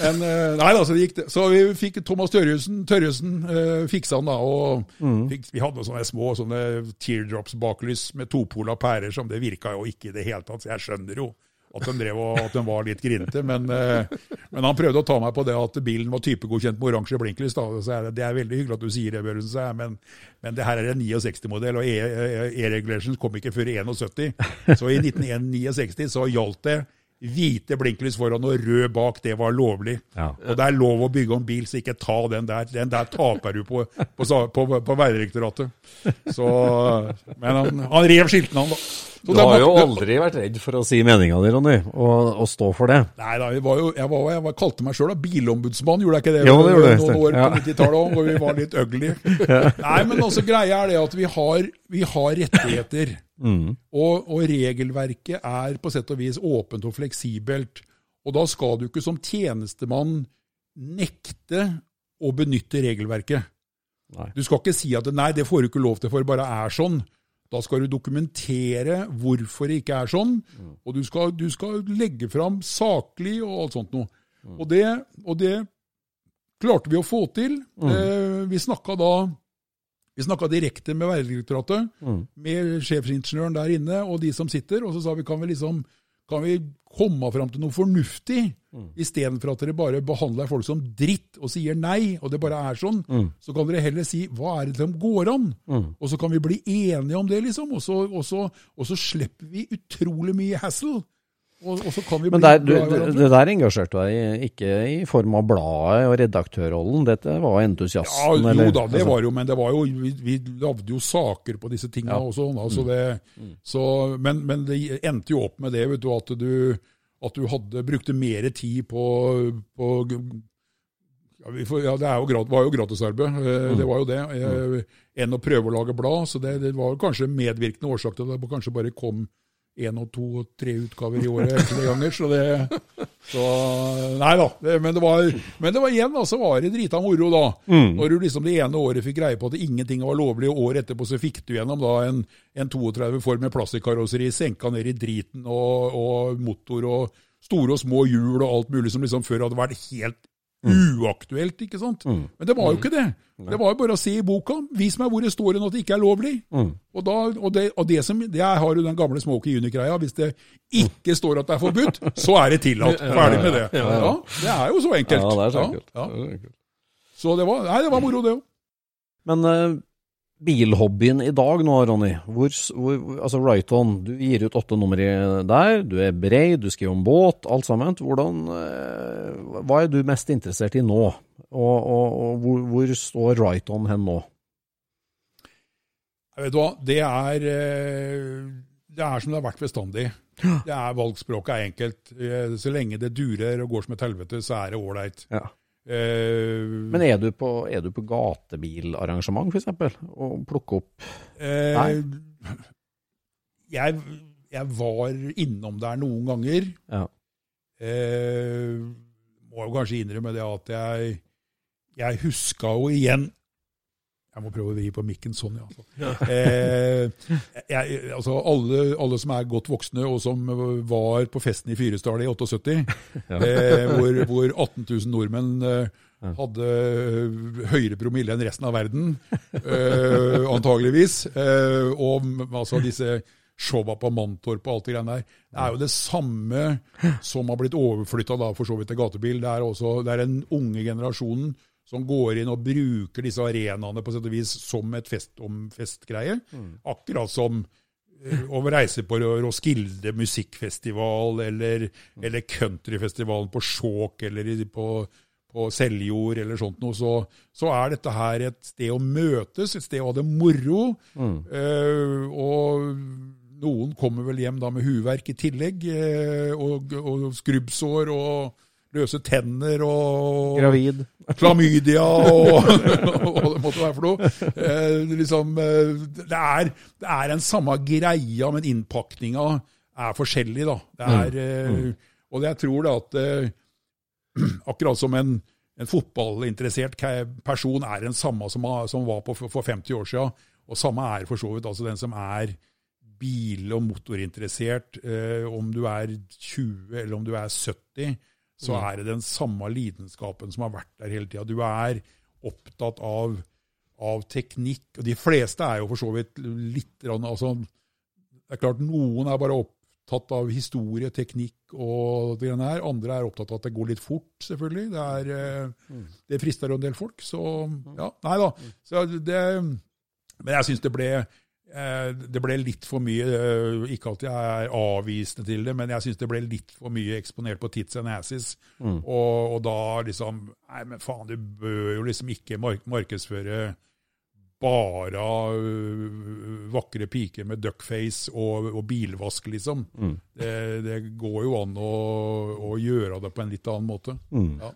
Men uh, nei da, så det gikk det. Så vi fikk Thomas Tørjussen, Tørjussen uh, fiksa han da. Og fikk, vi hadde sånne små sånne teardrops baklys med topola pærer som det virka jo ikke i det hele tatt. Så jeg skjønner jo at de, drev og, at de var litt grinete. Men, eh, men, han prøvde å ta meg på det at bilen var typegodkjent med oransje blinklys. Så er det, det er veldig hyggelig at du sier det, Børresen, men, men det her er en 69-modell, og E-regulations kom ikke før 71. Så i 1969 så gjaldt det hvite blinklys foran og rød bak, det var lovlig. Ja. Og det er lov å bygge om bil, så ikke ta den der. Den der taper du på, på, på, på Vegdirektoratet. Men han, han rev skiltene, han, da. Så Du har jo aldri vært redd for å si meninga di, Ronny, og, og stå for det. Nei da, jeg, var jo, jeg, var, jeg var, kalte meg sjøl bilombudsmann, gjorde jeg ikke det? Jo, det gjorde du. Noen år Ja. på 90-tallet òg, hvor vi var litt ugly. <laughs> Nei, men også greia er det at vi har, vi har rettigheter. Og, og regelverket er på sett og vis åpent og fleksibelt. Og da skal du ikke som tjenestemann nekte å benytte regelverket. Nei. Du skal ikke si at nei, det får du ikke lov til, for det bare er sånn. Da skal du dokumentere hvorfor det ikke er sånn, og du skal, du skal legge fram saklig og alt sånt noe. Og, det, og det klarte vi å få til. Eh, vi snakka da vi snakka direkte med Vegdirektoratet, med sjefsingeniøren der inne og de som sitter, og så sa vi kan vi liksom kan vi komme fram til noe fornuftig, istedenfor at dere bare behandler folk som dritt og sier nei, og det bare er sånn. Så kan dere heller si hva er det som går an, og så kan vi bli enige om det, liksom. Og så, og så, og så slipper vi utrolig mye hassle. Og, og vi Men der, du, det der engasjerte deg ikke i form av bladet og redaktørrollen, dette var Ja, jo eller? da, det Altså, var jo, men det var jo, vi, vi lagde jo saker på disse tinga Ja. Mm. også. Altså det, så, men, men det endte jo opp med det, vet du, at du, at du hadde, brukte mer tid på, på ja, vi får, ja, Det er jo var jo gratisarbeid, eh, Mm. det var jo det, eh, enn å prøve å lage blad. Så det, det var kanskje medvirkende årsak til at det kanskje bare kom én og to og tre utgaver i året enkelte ganger. Så det så, Nei da. Det, men, det var, men det var igjen, da, så var det drita moro, da. Når du liksom det ene året fikk greie på at ingenting var lovlig, og året etterpå så fikk du gjennom da en, en 32 Ford med plastikkarosseri senka ned i driten, og, og motor og store og små hjul og alt mulig som liksom før hadde vært helt uaktuelt, ikke sant? Men det var jo ikke det. Det var jo bare å se i boka. Vis meg hvor det står hen at det ikke er lovlig. Og, da, og, det, og det som, det er, har jo den gamle Smokey Junior-greia. Hvis det ikke står at det er forbudt, så er det tillatt. Ferdig med det. Ja, det er jo så enkelt. Ja, det er så enkelt. Ja, ja. Så det var, nei, det var moro, det òg. Men eh, bilhobbyen i dag nå, Ronny. Hvor, hvor, altså Righton, du gir ut åtte nummer der. Du er brei, du skriver om båt, alt sammen. Hvordan, eh, hva er du mest interessert i nå? Og, og, og hvor, hvor står Righton hen nå? Vet du hva, det er, eh, det er som det har vært bestandig. Det er Valgspråket er enkelt. Eh, Så lenge det durer og går som et helvete, så er det ålreit. Ja. Eh, Men er du på, er du på gatebilarrangement, f.eks., og plukke opp uh, jeg, jeg var innom der noen ganger. Ja. Uh, må jo kanskje innrømme det at jeg, jeg huska jo igjen Jeg må prøve å vri på mikken sånn, ja. Altså. Eh, jeg, altså alle, alle som er godt voksne, og som var på festen i Fyresdal i 78, eh, hvor, hvor 18 000 nordmenn eh, hadde høyere promille enn resten av verden, eh, antageligvis. Eh, og altså disse showa på Mantorp og alt det greiene der. Det er jo det samme som har blitt overflytta for så vidt til gatebil. Det er, også, det er den unge generasjonen som går inn og bruker disse arenaene på sett og vis som et fest om festgreie. Akkurat som eh, å reise på Roskilde musikkfestival, eller, eller countryfestivalen på Skjåk, eller på, på Seljord eller sånt noe, så, så er dette her et sted å møtes, et sted å ha det moro. Eh, og noen kommer vel hjem da med huverk i tillegg, eh, og, og skrubbsår og løse tenner og Gravid. klamydia og <laughs> hva det måtte være for noe. Eh, liksom, eh, det, er, det er en samme greia, men innpakninga er forskjellig, da. Det er, Mm. Og jeg tror da at eh, <clears throat> akkurat som en, en fotballinteressert person er den samme som, som var på for 50 år siden, og samme er for så vidt altså den som er bil- og motorinteressert, eh, om du er 20 eller om du er 70, så er det den samme lidenskapen som har vært der hele tida. Du er opptatt av, av teknikk, og de fleste er jo for så vidt litt altså, Det er klart noen er bare opptatt av historie, teknikk og det greiene her. Andre er opptatt av at det går litt fort, selvfølgelig. Det, er, eh, det frister jo en del folk. Så ja, nei da. Så det, men jeg syns det ble det ble litt for mye eh, Ikke alltid jeg er avvisende til det, men jeg syns det ble litt for mye eksponert på tits and asses. Og, og da liksom Nei, men faen, du bør jo liksom ikke mark markedsføre bare øh, vakre piker med duckface og, og bilvask, liksom. Det, det går jo an å, å gjøre det på en litt annen måte. Ja.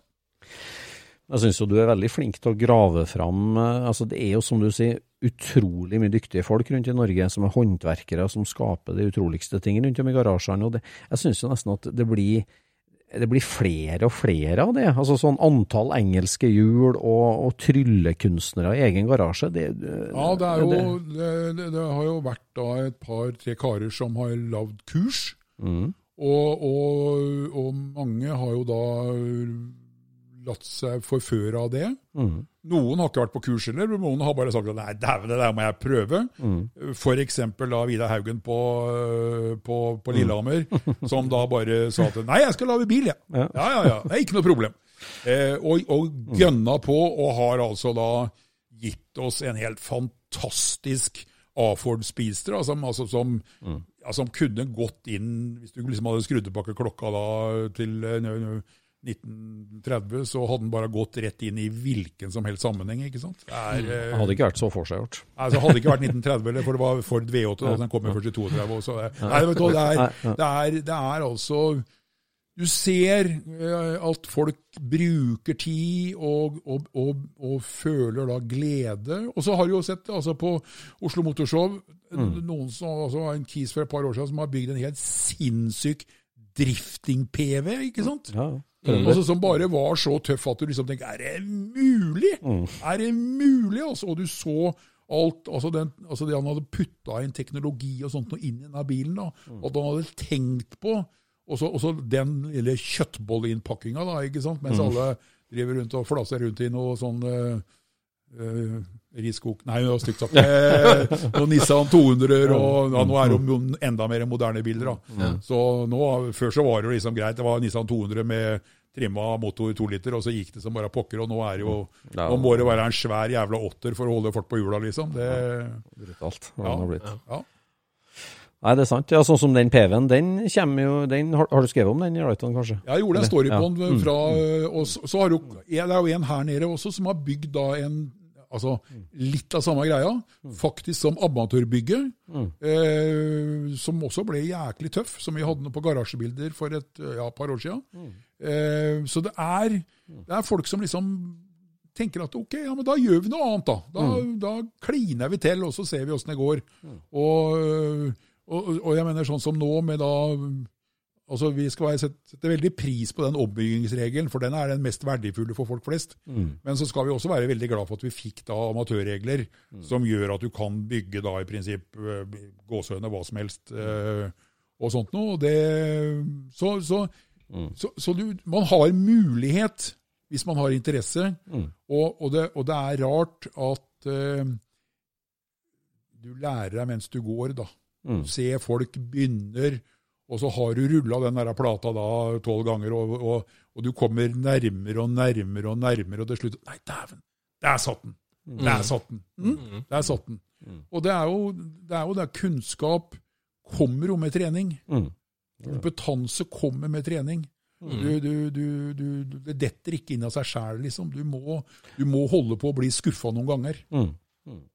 Jeg syns jo du er veldig flink til å grave fram eh, altså Det er jo, som du sier, utrolig mye dyktige folk rundt i Norge som er håndverkere, som skaper de utroligste ting rundt om i garasjene. og det, Jeg synes jo nesten at det blir det blir flere og flere av det. Altså sånn antall engelske hjul og, og tryllekunstnere i egen garasje. Det, Ja, det, jo, det har jo vært da et par-tre karer som har lagd kurs. Mm. Og, og, og mange har jo da latt seg forføre av det. Mm. Noen har ikke vært på kurs heller, men noen har bare sagt at nei, dæven, det der må jeg prøve. Mm. Eksempel da Vidar Haugen på, øh, på, på Lillehammer, som da bare sa at nei, jeg skal lage bil, jeg. Ja. Ja, ja, ja. Det er ikke noe problem. Eh, og, og gønna på, og har altså da gitt oss en helt fantastisk A-Ford Speedster, altså, altså, som, ja, som kunne gått inn Hvis du liksom hadde skrudd tilbake klokka da til nø- 1930, så hadde den bare gått rett inn i hvilken som helst sammenheng. ikke sant? Det er, mm. Hadde ikke vært så forseggjort. Altså, det hadde ikke vært 1930, eller, for det var Ford V8, da, den kom jo først i 32. Og så, nei, vet du, det, er, det, er, det er altså Du ser eh, at folk bruker tid og, og, og, og føler da glede. Og så har du jo sett altså på Oslo Motorshow noen som altså, en kis for et par år siden som har bygd en helt sinnssyk drifting-PV, ikke sant? Ja. Altså, som bare var så tøff at du liksom tenker Er det mulig? Er det mulig? Altså, og du så alt altså, den, altså det han hadde putta inn teknologi og sånt noe inn i denne bilen. da, At han hadde tenkt på. Og så og så den lille kjøttbolleinnpakkinga, da, ikke sant? mens alle driver rundt og flaser rundt i noe sånn uh, riskok Nei, det var stygt sagt. Eh, noen Nissan 200 og ja, nå er det jo enda mer moderne biler. da. Så nå, Før så var det liksom greit. Det var Nissan 200 med trimma motor 2 liter, og så gikk det som bare pokker. Og nå er det jo Nå må det være en svær jævla åtter for å holde folk på hjula, liksom. Det, Brutalt. Ja. ja, ja. Nei, det er sant. Ja, Sånn som den PV-en, den kommer jo den, har, har du skrevet om den i Lighton, kanskje? Jeg gjorde en story Ja. på den fra og så, så har jo, Det er jo en her nede også som har bygd da en altså litt av samme greia, faktisk som amatørbygge, eh, som også ble jæklig tøff, som vi hadde på garasjebilder for et ja, par år siden. Eh, så det er, det er folk som liksom tenker at ok, ja, men da gjør vi noe annet, da. Da, da kliner vi til, og så ser vi åssen det går. Og, og, og jeg mener sånn som nå med da Altså, Vi skal sette, veldig pris på den ombyggingsregelen, for den er den mest verdifulle for folk flest. Men så skal vi også være veldig glad for at vi fikk da amatørregler som gjør at du kan bygge da i prinsipp eh, gåsehøyne hva som helst eh, og sånt noe. Det, så så, så, så du, man har mulighet hvis man har interesse, og, og, det, og det er rart at uh, du lærer deg mens du går, da. Mm. Se folk begynner, og så har du rulla den der plata da tolv ganger, og, og, og du kommer nærmere og nærmere og nærmere, og til slutt Nei, dæven! Der satt den! Der satt den! Mm? Der satt den. Og det er jo det er jo der kunnskap kommer jo med trening. Mm. Kompetanse kommer med trening. Du, du, du, du, det detter ikke inn av seg sjæl, liksom. Du må, du må holde på å bli skuffa noen ganger. Mm. Mm.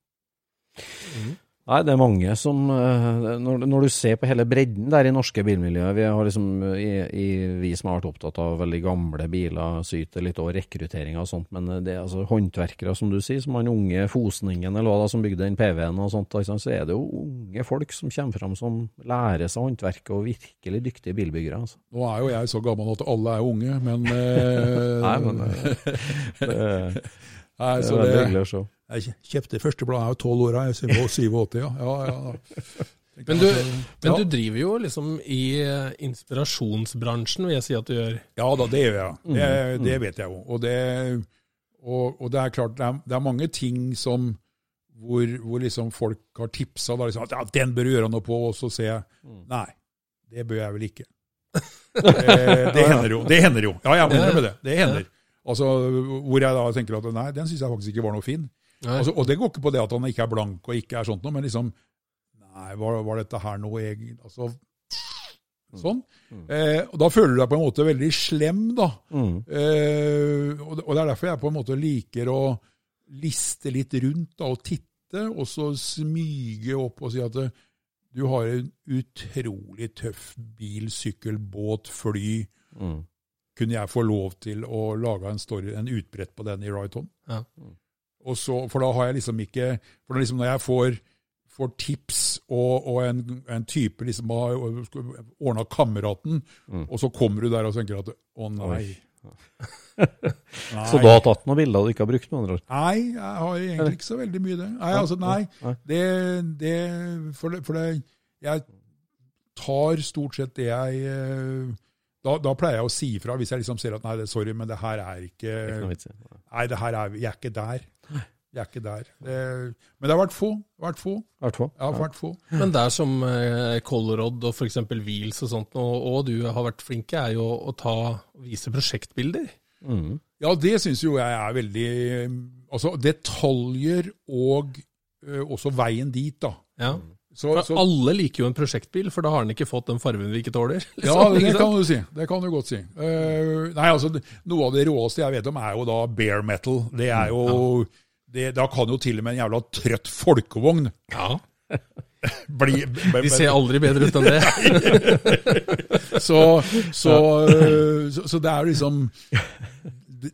Nei, det er mange som eh, når, når, du ser på hele bredden der i norske bilmiljøer Vi har liksom, i, i, vi som har vært opptatt av veldig gamle biler, syter litt over rekruttering og sånt, men det er altså håndverkere, som du sier, som han unge Fosningen eller hva da, som bygde den PV-en og sånt, så er det jo unge folk som kommer fram som lærer seg håndverket og virkelig dyktige bilbyggere. Altså. Nå er jo jeg så gammel at alle er unge, men eh, <laughs> Nei, men det, det, Nei, det er veldig hyggelig å se. Jeg kjøpte første bladet jeg var tolv år, jeg var 87, ja. ja, ja. <laughs> Men, du, men du, driver jo liksom i inspirasjonsbransjen, vil jeg si at du gjør? Ja da, det gjør jeg. Det, det vet jeg jo. Og det, og, og det er klart, det er, det er, mange ting som hvor, hvor liksom folk har tipsa da, liksom, at ja, den bør du gjøre noe på, og så ser jeg nei, det bør jeg vel ikke. det, det hender jo. Det hender jo. Ja, jeg må innrømme det. Det hender. Altså, Hvor jeg da tenker at nei, den syns jeg faktisk ikke var noe fin. Altså, og det går ikke på det at han ikke er blank og ikke er sånt noe, men liksom Nei, var, var dette her noe egen altså, Sånn. Mm. Eh, og Da føler du deg på en måte veldig slem, da. Mm. Eh, og, det, og, det, er derfor jeg på en måte liker å liste litt rundt da, og titte, og så smyge opp og si at det, du har en utrolig tøff bil, sykkel, båt, fly. Mm. Kunne jeg få lov til å lage en story, en utbrett på den i Right On? Ja. Og så, for da har jeg liksom ikke For liksom når jeg får, får tips og, og en, en, type liksom har ordna kameraten, mm. og så kommer du der og tenker at å nei. <laughs> nei. Så du har tatt noen bilder du ikke har brukt? med andre Nei, jeg har egentlig ikke så veldig mye det. Nei, altså, nei. Det, det, for, det, for det, jeg tar stort sett det jeg eh, da, da, pleier jeg å si ifra hvis jeg liksom ser at nei, det, sorry, men det her er ikke Nei, det her er, jeg er ikke der. Jeg er ikke der. Det, men det har vært få. Vært få. Vært få. Ja, vært få. Men der som eh, Colrod og f.eks. Wheels og sånt, og, og, du har vært flinke, er jo å ta, vise prosjektbilder. Mm. Ja, det syns jo jeg er veldig Altså detaljer og ø, også veien dit, da. Ja. Så, så, alle liker jo en prosjektbil, for da har den ikke fått den fargen vi ikke tåler. Liksom, <laughs> ja, det kan du si. Det kan du godt si. Uh, nei, altså, Noe av det råeste jeg vet om, er jo da bare metal. Det er jo ja. det, Da kan jo til og med en jævla trøtt folkevogn ja. <laughs> bli, De ser aldri bedre ut enn det. <laughs> så, så, uh, så, det er liksom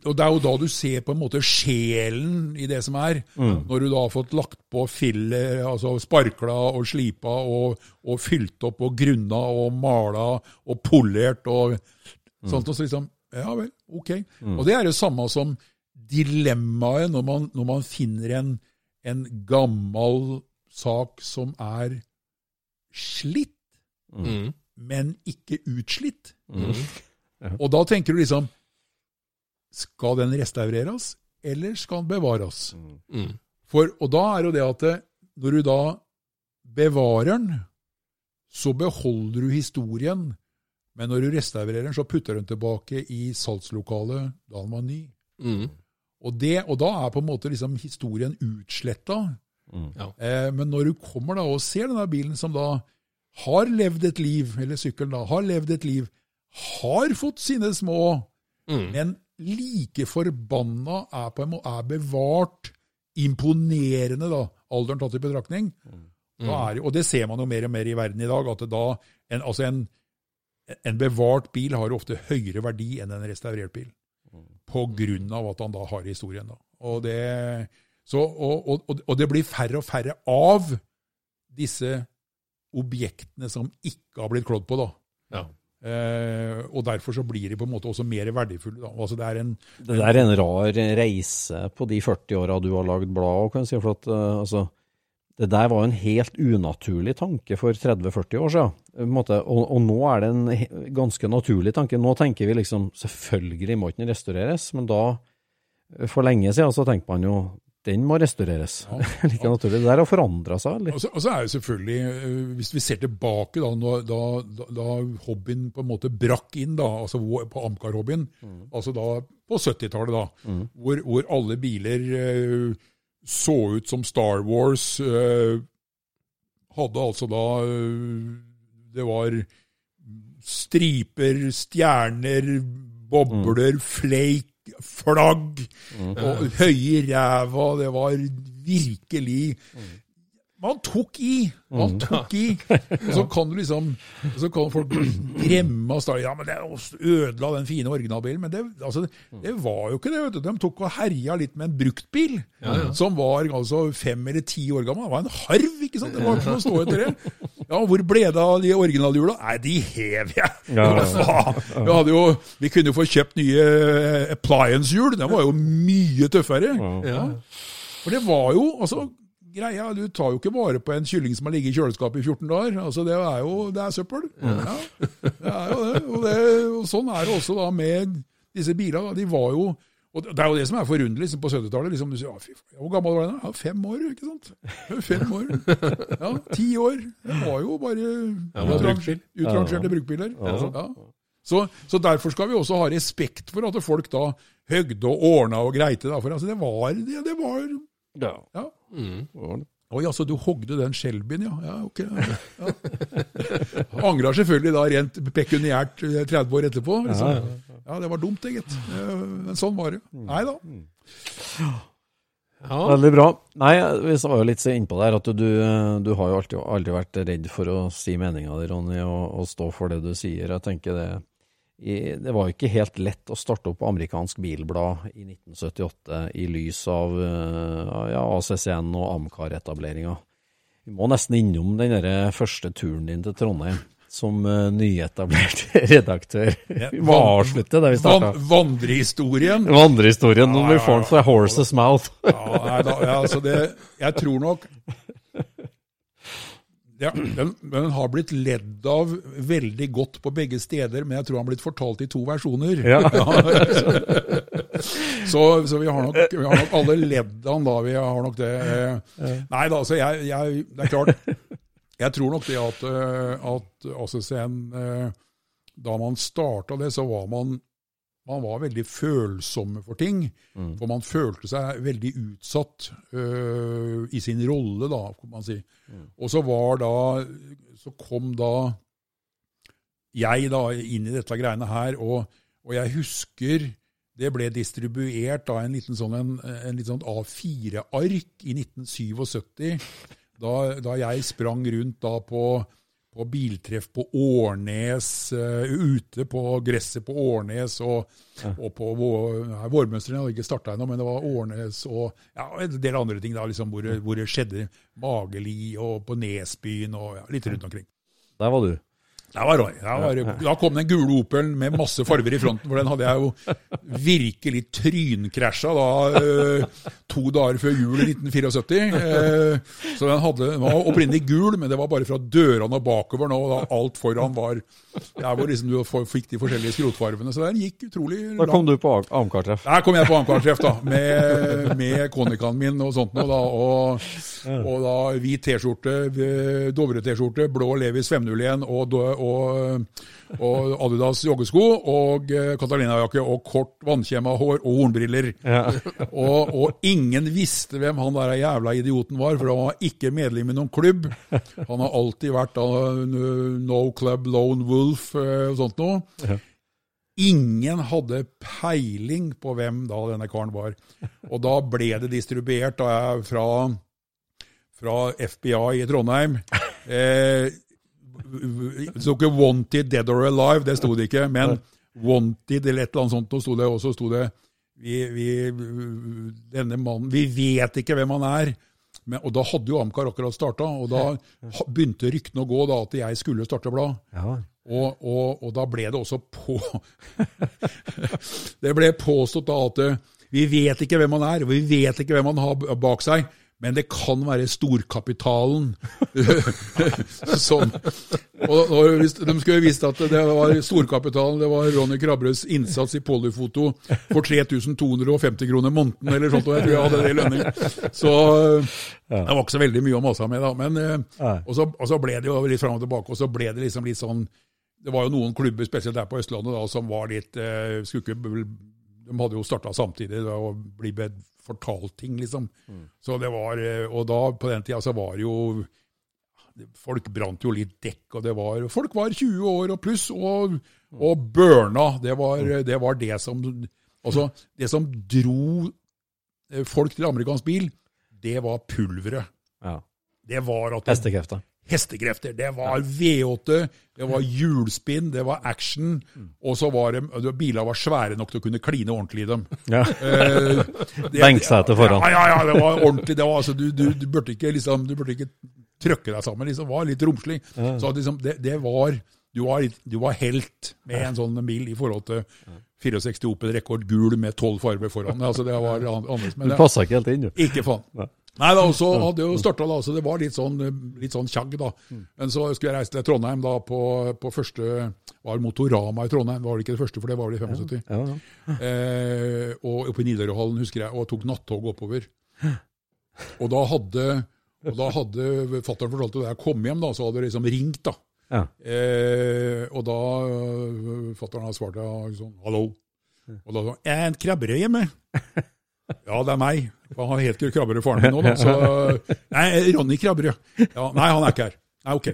og Det er jo da du ser på en måte sjelen i det som er. Mm. Når du da har fått lagt på filler, altså sparkla og slipa og, og fylt opp og grunna og mala og polert og mm. sånt. Og så liksom Ja vel, ok. Mm. Og det er det samme som dilemmaet når man, når man finner en, en gammel sak som er slitt, mm. men ikke utslitt. Mm. Ja. Og da tenker du liksom skal den restaureres, eller skal den bevares? Mm. For, og da er jo det at det, når du da bevarer den, så beholder du historien. Men når du restaurerer den, så putter du den tilbake i salgslokalet. Da den var ny. Mm. Og, det, og, da er på en måte liksom historien utsletta. Mm. Ja. Eh, men når du kommer da og ser denne bilen som da har levd et liv, eller sykkelen da, har levd et liv, har fått sine små, mm. men like forbanna er, på er bevart. Imponerende, da, alderen tatt i betraktning. Mm. Er, og det ser man jo mer og mer i verden i dag. at da, en, altså en, en, bevart bil har ofte høyere verdi enn en restaurert bil. Mm. På grunn av at han da har historien. da. Og det, så, og, og, og det blir færre og færre av disse objektene som ikke har blitt klådd på. da. Ja. Eh, og Derfor så blir de på en måte også mer verdifulle. Altså det, en, det der er en rar reise på de 40 åra du har lagd blad. Kan jeg si, for at, uh, altså, det der var en helt unaturlig tanke for 30-40 år siden. Og, og, nå er det en ganske naturlig tanke. Nå tenker vi liksom selvfølgelig må den restaureres, men da, for lenge siden, så tenkte man jo den må restaureres. Ja, <laughs> like naturlig. Det der har forandra seg. Og så, og så er jo selvfølgelig, eh, Hvis vi ser tilbake da, da, da, da hobbyen på en måte brakk inn, da, altså på Amcar-hobbyen, mm. altså da på 70-tallet, da, mm. hvor, hvor, alle biler uh, så ut som Star Wars, uh, hadde altså da uh, Det var striper, stjerner, bobler, fleik, flagg, og høye ræva. Det var virkelig Man tok i! Man tok i! <laughs> Og så kan du liksom Så kan folk gremme og starte Ja, men det ødela den fine originalbilen. Men det, altså, det var jo ikke det. vet du. De tok og herja litt med en bruktbil som var altså fem eller ti år gammel. Det var en harv, ikke sant? Det var ikke noe å stå etter det. Ja, Hvor ble det av de originalhjula? Nei, de hev jeg! Ja, ja. <laughs> Jo, vi kunne jo få kjøpt nye eh, appliance-hjul. De var jo mye tøffere. Ja. For det var jo altså greia, Du tar jo ikke vare på en kylling som har ligget i kjøleskapet i 14 dager. altså Det er jo det er søppel. Ja. det er jo det. Og, det. og sånn er det også da med disse bilene. De var jo og Det er jo det som er forunderlig liksom på 70-tallet. Liksom, du sier, ja, fy Hvor gammel var den? Ja, Fem år, ikke sant? Fem år. Ja, Ti år. Det var jo bare utrangerte brukbiler. Ja. Så, så derfor skal vi også ha respekt for at folk da høgde og ordna og greite. Da, for altså, det var, det, det var Ja. Ja. Mm. Oi, altså du hogde den Shelbyen, ja. ja, ok. Ja. Angrer selvfølgelig da rent pekuniært eh, 30 år etterpå. Liksom. Ja, det var dumt, det, gitt. Eh, Men sånn var det. Nei da. Ja. Veldig bra. Nei, vi var jo litt innpå der at du, du har jo alltid, aldri vært redd for å si meninga di, Ronny, og, og stå for det du sier. Jeg tenker det Det var jo ikke helt lett å starte opp amerikansk bilblad i 1978 i lys av eh, ja, ACCN og Amcar-etableringa. Vi må nesten innom den der første turen din til Trondheim som eh, nyetablert <laughs> redaktør. Vi må avslutte der vi starta. Van, vandrehistorien. Vandrehistorien Ja, når vi ja, får den fra horse's mouth. Ja, ja, altså det, jeg tror nok ja, den, den har blitt ledd av veldig godt på begge steder, men jeg tror han har blitt fortalt i to versjoner. Ja. <laughs> så, så vi har, nok, vi har nok alle leddene da. Vi har nok det. Nei da, altså jeg, jeg, det er klart. Jeg tror nok det at, eh, at ACCN eh, Da man starta det, så var man man var veldig følsomme for ting. For man følte seg veldig utsatt øh, i sin rolle, da, kan man si. Og så var da Så kom da jeg da inn i dette greiene her, og, og jeg husker det ble distribuert da en liten sånn, en, en litt sånn A4-ark i 1977, da, da jeg sprang rundt da på på biltreff på Årnes, eh, ute på gresset på Årnes og, og på vår, nei, Vårmønstrene hadde ikke starta ennå, men det var Årnes og ja, en del andre ting da, liksom, hvor, hvor det skjedde. Mageli og på Nesbyen og ja, litt rundt omkring. Der var du. Der var Roy. Der var, da kom den gule Opelen med masse farger i fronten, for den hadde jeg jo virkelig trynkrasja da øh, to dager før jul i 1974. Eh, så den, hadde, den var opprinnelig gul, men det var bare fra dørene og bakover nå. Da alt foran var der hvor liksom du fikk de forskjellige skrotfarvene. Så den gikk utrolig Da kom du på Amcar-treff. der kom jeg på Amcar-treff, da, med, med konikaen min og sånt noe. da, Og, og da hvit T-skjorte, eh, Dovre-T-skjorte, blå Levis 501 og, og, og Adidas joggesko og eh, Catalina-jakke og kort vannkjemma hår og hornbriller. <laughs> Og, og ingen visste hvem han der jævla idioten var, for han var ikke medlem i noen klubb. Han har alltid vært da, No Club Lone Wolf eh, og sånt noe. Ingen hadde peiling på hvem da denne karen var. Og da ble det distribuert da jeg fra, fra FBI i Trondheim. Eh, det sto ikke 'Wanted Dead or Alive', det sto det ikke. Men 'Wanted' eller et eller annet sånt, og sto det, også. sto det vi, vi, denne mannen, vi vet ikke hvem han er. Men, og da hadde jo Amcar akkurat starta, og da begynte ryktene å gå da at jeg skulle starte blad. Ja. Og, og, og da ble det også på <laughs> Det ble påstått da at eh, vi vet ikke hvem han er, og vi vet ikke hvem han har bak seg, men det kan være storkapitalen. <laughs> som Og, de skulle visst at det var storkapitalen, det var Ronny Krabbes innsats i polyfoto for 3250 kroner måneden eller sånt, og jeg tror jeg hadde det i lønning. Så det var ikke så veldig mye å mase med, da. Men, eh, og, så, og så ble det jo litt fram og tilbake, og så ble det liksom litt sånn Det var jo noen klubber, spesielt der på Østlandet, da, som var litt eh, skulle ikke, De hadde jo starta samtidig og blitt fortalt ting, liksom. Så det var, eh, Og da, på den tida, så var det jo Folk brant jo litt dekk, og det var Folk var 20 år og pluss, og, og burna. Det var, det var det som Altså, det som dro eh, folk til amerikansk bil, det var pulveret. Ja. Det var at Hestekrefter. Hestekrefter. Det var V8, det var hjulspinn, det var action. Og så var det Bilene var svære nok til å kunne kline ordentlig i dem. Ja. Eh, <laughs> Benksete foran. Ja, ja, ja, det var ordentlig. Det var, altså, du, du, du burde ikke liksom, du burde ikke trøkke deg sammen. liksom, var litt romslig. Så liksom, det, det var du var, du var helt med en sånn bil i forhold til 64 Opel Rekord gul med tolv farger foran. Altså, det var annerledes. Du passa ikke helt inn, du. ikke faen. Nei, da, og så hadde jo starta da, så det var litt sånn, litt sånn tjagg, da. Men så skulle jeg reise til Trondheim da på, på første var Motorama i Trondheim. Var det ikke det første, for det var vel i 75. Ja, ja. Eh, og oppe i Nidarøhallen, husker jeg, og tok nattog oppover. Og da hadde og da hadde fatteren fortalt da jeg kom hjem, da, så hadde det liksom ringt. da. Ja. Eh, og da Fatter'n har svart ja, sånn, 'hallo'. Og da han 'jeg er en krabberøy hjemme'. <laughs> Ja, det er meg. For Han heter Krabberud faren min nå, da. Så, <laughs> nei, Ronny Krabberud. Ja, nei, han er ikke her. Nei, ok.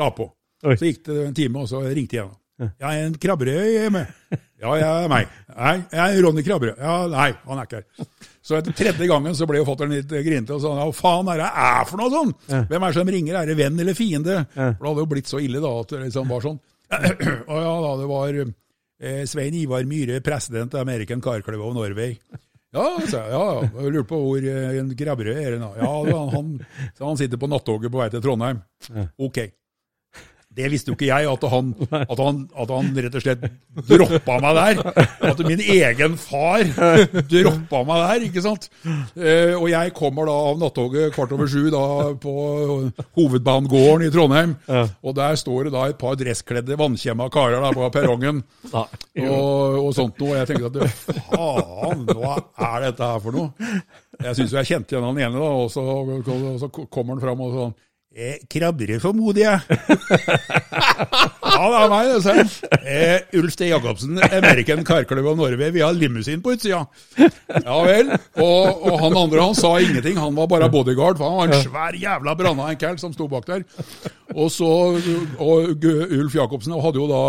La på. Så gikk det en time, og så ringte jeg igjen. Ja, er en krabberød hjemme. Ja, jeg er meg. Nei, jeg er Ronny Krabberød. Ja, nei, han er ikke her. Så etter tredje gangen så ble jo fatter'n litt grinete og sa hva faen er det er for noe sånn? Hvem er det som ringer, er det venn eller fiende? For det hadde jo blitt så ille da at det liksom var sånn. <clears throat> Og ja da, det var eh, Svein Ivar Myhre, president av American Car Club of Norway. Ja, sa jeg. Ja, ja. Jeg lurte på hvor eh, en Krabberød er. Ja, han, han, han sitter på nattoget på vei til Trondheim. Ok. Det visste jo ikke jeg, at han, <laughs> at han, at han rett og slett droppa meg der. At min egen far droppa meg der, ikke sant. Eh, og jeg kommer da av nattoget kvart over sju da på hovedbanegården i Trondheim. Og der står det da et par dresskledde, vannkjemma karer da på perrongen og, og sånt noe. Og jeg tenkte at faen, hva er dette her for noe? Jeg syns jeg kjente igjen han ene, da, og så, og så kommer han fram og sånn eh, krabber formoder jeg. <laughs> ja, det er meg, det. jeg. Eh, Ulf D. Jacobsen, American Car Club of Norway. Vi har limousin på utsida. Ja vel. Og, og han andre han sa ingenting. Han var bare bodyguard, for han var en svær jævla branna enkel som sto bak der. Og så, og Ulf Jacobsen hadde jo da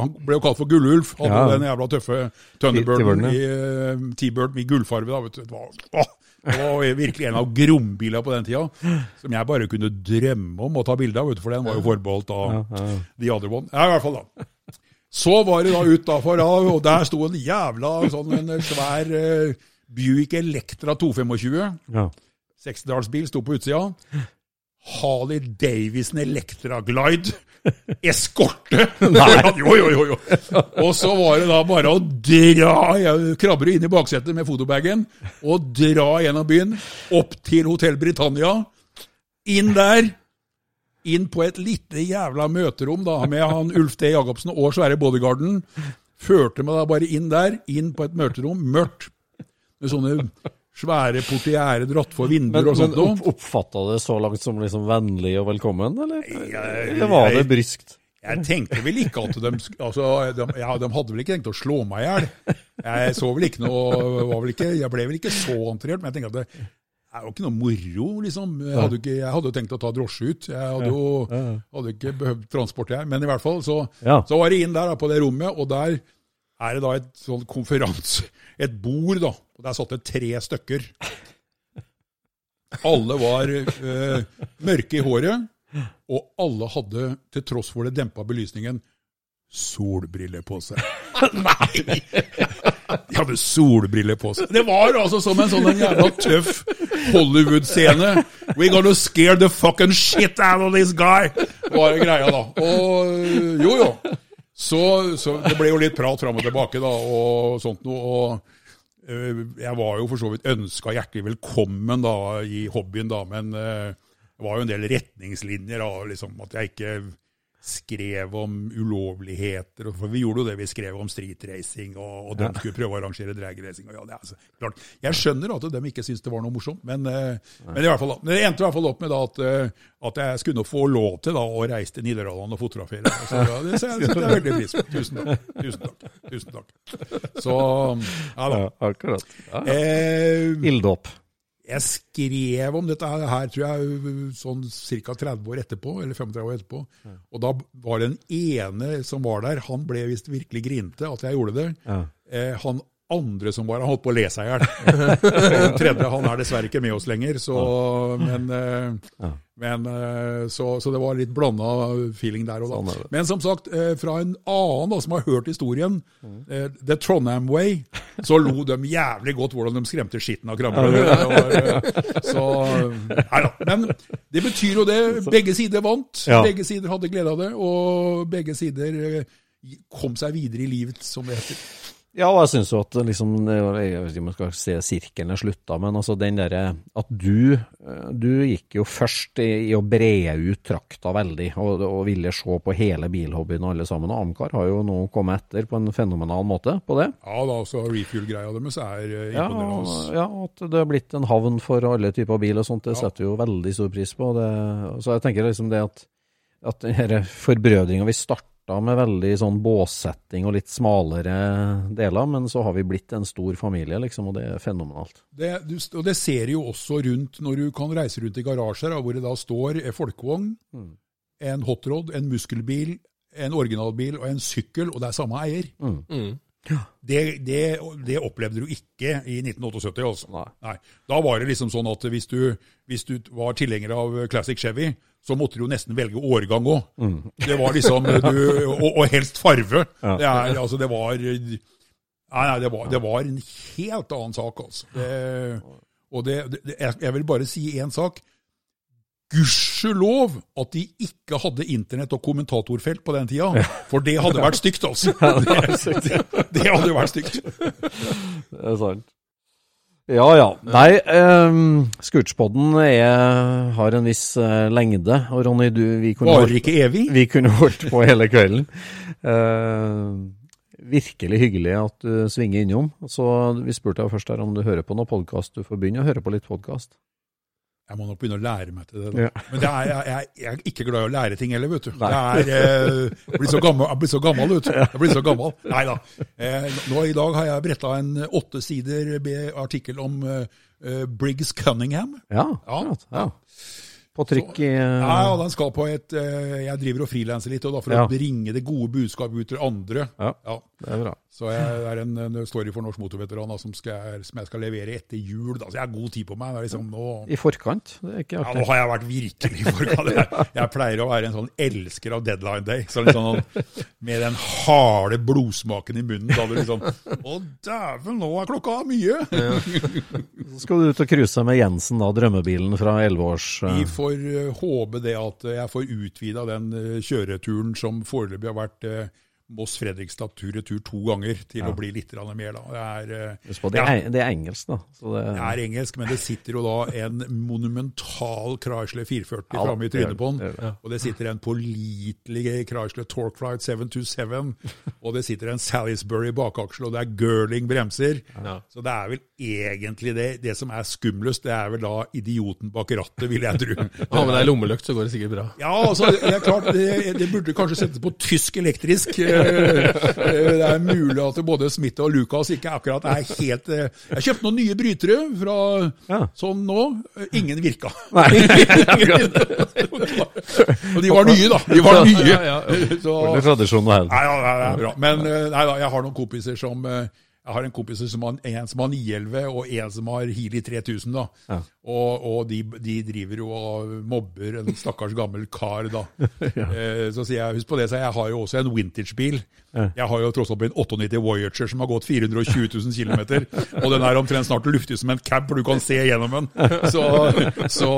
Han ble jo kalt for Gullulf. Hadde Ja. den jævla tøffe Thunderbirden i eh, T-Bird i gullfarge. da, vet du. Det var, åh, var virkelig en av grombilene på den tida, som jeg bare kunne drømme om å ta bilde av, for den var jo forbeholdt av The Other One. Ja, i hvert fall da. Så var det da utafor, og der sto en jævla sånn en svær eh, Buick Electra 225. Ja. 60-dalsbil sto på utsida. Harley Davison Electra Glide. Eskorte! <laughs> jo, jo, jo, jo. Og så var det da bare å dra Jeg krabber inn i baksetet med fotobagen og dra gjennom byen, opp til Hotell Britannia. Inn der. Inn på et lite jævla møterom da, med han Ulf D. Jacobsen og svære bodyguarden. Førte meg da bare inn der, inn på et møterom, mørkt, med sånne svære portiere dratt for vinduer Men, og sånt men opp, oppfatta det så langt som liksom vennlig og velkommen, eller? jeg- Eller var det bryskt? Jeg tenkte vel ikke at de altså, de, ja, de hadde vel ikke tenkt å slå meg i hjel. Jeg så vel ikke noe var vel ikke, Jeg ble vel ikke så entrert, men jeg tenkte at det er jo ikke noe moro, liksom. Jeg hadde, ikke, jeg hadde tenkt å ta drosje ut. Jeg hadde jo hadde ikke behøvd transport her. Men i hvert fall, så, Ja. så var det inn der da, på det rommet, og der er det da et sånn konferanse, et bord, da. Og der satt det tre stykker. Alle var eh, mørke i håret, og alle hadde, til tross for det dempa belysningen, solbriller på seg. <laughs> Nei! De hadde solbriller på seg. Det var altså som en sånn en jævla tøff Hollywood-scene. We gonna scare the fucking shit out of this guy! Var greia, da. Og jo, jo. Så, så det ble jo litt prat fram og tilbake, da, og sånt noe. og eh, jeg var jo for så vidt ønska hjertelig velkommen da, i hobbyen, da, men eh, det var jo en del retningslinjer. da, liksom, At jeg ikke skrev om ulovligheter. For vi gjorde jo det, vi skrev om streetracing, og, og de skulle prøve å arrangere dragracing. ja, det er altså, klart. Jeg skjønner at de ikke syntes det var noe morsomt, men, eh, men i hvert fall, det endte i hvert fall opp med da, at, eh, at jeg skulle få lov til da, å reise til Nidarøland og fotografere. Så ja, det setter jeg jeg veldig pris på. Tusen takk. Tusen takk. Tusen takk. Så ja da. Ja, akkurat. Ja. Eh, Ilddåp. Jeg skrev om dette her, tror jeg, sånn ca. 30 år etterpå, eller 35 år etterpå. Og da var den ene som var der, han ble visst virkelig grinte at jeg gjorde det. Ja. Eh, han andre som bare har holdt på å le seg i hjel. <laughs> Den tredje, han er dessverre ikke med oss lenger, så Men, eh, men eh, så, så det var litt blanda feeling der Sånn da. er. Men som sagt, eh, fra en annen da, som har hørt historien, eh, The Trondheim Way, så lo de jævlig godt hvordan de skremte skitten av Så Nei da. Men det betyr jo det. Begge sider vant. Begge sider hadde glede av det, og begge sider kom seg videre i livet, som det heter. Ja, og jeg syns jo at liksom, jeg vet ikke om jeg skal si sirkelen er slutta, men altså den derre at du eh, Du gikk jo først i, i å brede ut trakta veldig, og, og ville se på hele bilhobbyen og alle sammen. Og Amcar har jo nå kommet etter på en fenomenal måte på det. Ja da, også refuel-greia deres er imponerende. Ja, imponerende. og- ja, at det har blitt en havn for alle typer bil og sånt, det setter jo veldig stor pris på. Det, så jeg tenker liksom det at, at denne forbrødringa vi starta med veldig sånn båssetting og litt smalere deler, men så har vi blitt en stor familie, liksom, og det er fenomenalt. Det, du, og det ser du jo også rundt når du kan reise rundt i garasjer hvor det da står en folkevogn, Mm. en hotrod, en muskelbil, en originalbil og en sykkel, og det er samme eier. Mm. Det, det, det opplevde du ikke i 1978. altså. Nei. Da var det liksom sånn at hvis du, hvis du var tilhenger av Classic Chevy, så måtte du jo nesten velge årgang òg. Mm. Det var liksom du, og, og helst farve. Det, er, altså, det var Nei, nei det, var, det var en helt annen sak, altså. Det, og det, det, jeg, jeg vil bare si én sak. Gudskjelov at de ikke hadde internett og kommentatorfelt på den tida. For det hadde vært stygt, altså. <laughs> <laughs> Det, det, hadde vært stygt. Det er sant. Ja ja. Nei, um, Scootspodden er, har en viss uh, lengde, og Ronny, du, vi kunne Varer ikke evig. Vi kunne holdt på hele kvelden. Uh, virkelig hyggelig at du svinger innom. Så Vi spurte deg først her om du hører på noen podkast. Du får begynne å høre på litt podkast. Jeg må nok begynne å lære meg til det. Da. Ja. Men det er, jeg, jeg, er ikke glad i å lære ting heller, vet du. Det er, eh, jeg blir så gammel, jeg blir så gammel vet du. Jeg blir så gammel. Nei da. Eh, nå I dag har jeg bretta en åtte sider artikkel om eh, Briggs Cunningham. Ja, Ja. ja. På trykk i Ja, og den skal på et eh, Jeg driver og frilanser litt, og da for Ja. å bringe det gode budskapet ut til andre. Ja. Ja. Det er bra. Så jeg, er en, en story for norsk motorveteran da, som, skal, som jeg skal levere etter jul. Da. Så jeg har god tid på meg. Det er liksom nå... I forkant. Det er ikke Ja, nå har jeg vært virkelig i forkant. Jeg, jeg pleier å være en sånn elsker av deadline day. Så litt sånn, med den harde blodsmaken i munnen. Da det liksom Å, dæven, nå er klokka mye! Så skal du ut og cruise med Jensen, da, drømmebilen fra 11 års eh, Vi får eh, håpe det at jeg får utvida den eh, kjøreturen som foreløpig har vært Moss-Fredrikstad tur-retur to ganger, til å bli litt mer. Det er, eh, på, det, ja. er, det er engelsk, da. Så det, Det er engelsk, men det sitter jo da en monumental Chrysler 440 Ja, framme i trynet på den. Og det sitter en pålitelig Chrysler Torqueflight <laughs> 727. Og det sitter en Salisbury bakaksel, og det er Girling bremser. Så det er vel egentlig det, det som er skumlest, det er vel da idioten bak rattet, vil jeg tro. <laughs> Ha med deg lommelykt, så går det sikkert bra. Ja, altså, det er klart, det, det burde kanskje settes på tysk elektrisk. Eh, Det er mulig at både Smith og Lucas ikke akkurat er helt eh, Jeg kjøpte noen nye brytere fra Ja. sånn nå. Ingen virka. Nei. <laughs> Og de var nye, da. De var nye. Så, tradisjonen. Nei, ja, det er bra. Men eh, nei, da, jeg har noen kompiser som jeg har en kompis som har, en som har 911, og en som har Healy 3000. da. Ja. Og, og de, de driver jo og mobber en stakkars gammel kar, da. <laughs> eh, så sier jeg, husk på det, så jeg har jo også en vintagebil. Jeg har jo tross alt en 98 Voyager som har gått 420 000 km. Og den er omtrent snart luftig som en cab, for du kan se gjennom den. Så, så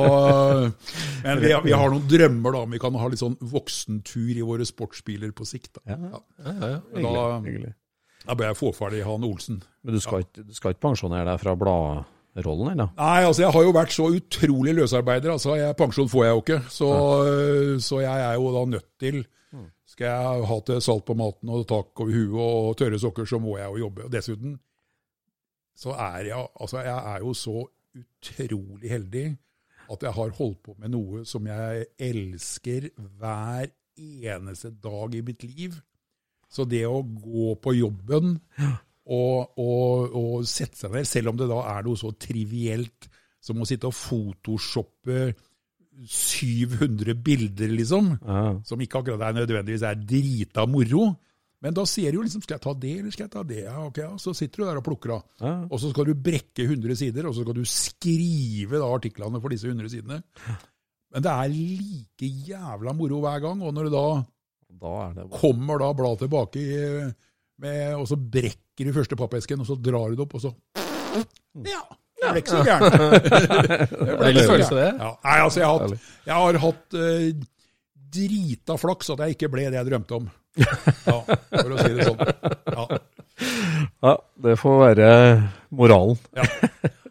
Men vi, vi har noen drømmer da, om vi kan ha litt sånn voksentur i våre sportsbiler på sikt. da. Ja, Ja, ja, hyggelig. da ble jeg forferdig han Olsen. Men du skal, ikke, du skal ikke pensjonere deg fra bladrollen, eller? Nei, altså jeg har jo vært så utrolig løsarbeider. altså jeg, Pensjon får jeg jo ikke. Så, så jeg er jo da nødt til Skal jeg ha til salt på maten og tak over huet og tørre sokker, så må jeg jo jobbe. Og dessuten så er jeg altså jeg er jo så utrolig heldig at jeg har holdt på med noe som jeg elsker hver eneste dag i mitt liv. Så det å gå på jobben og, og, og sette seg ned, selv om det da er noe så trivielt som å sitte og photoshoppe 700 bilder, liksom. Ja. Som ikke akkurat er nødvendigvis er drita moro. Men da sier du jo liksom Skal jeg ta det, eller skal jeg ta det? Ja, ok, ja. Så sitter du der og plukker av. Ja. Og så skal du brekke 100 sider, og så skal du skrive da artiklene for disse 100 sidene. Men det er like jævla moro hver gang. Og når du da Da er det kommer da bladet tilbake, i, med, og så brekker du første pappesken, og så drar du det opp, og så Ja! Det ble ikke så gærent. <laughs> Det ble ikke så gærent. Ja. Nei, altså, jeg har hatt, jeg har hatt eh, drita flaks at jeg ikke ble det jeg drømte om. Ja, for å si det sånn. Ja. Ja, det får være moralen.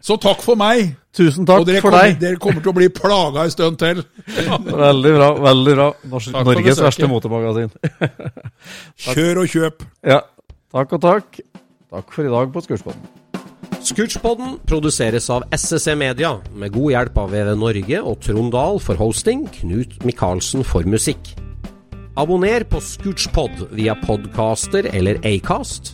Så takk for meg. Tusen takk for kommer, deg. dere kommer til å bli plaga en stund til. Veldig bra. veldig bra. Norsk, Norges verste motemagasin. <laughs> Kjør og kjøp. Ja, takk og takk. Takk for i dag på Skurspodden. Scootspodden produseres av SSC Media, med god hjelp av VV Norge og Trond Dahl for hosting, Knut Micaelsen for musikk. Abonner på Scootspod via podcaster eller Acast,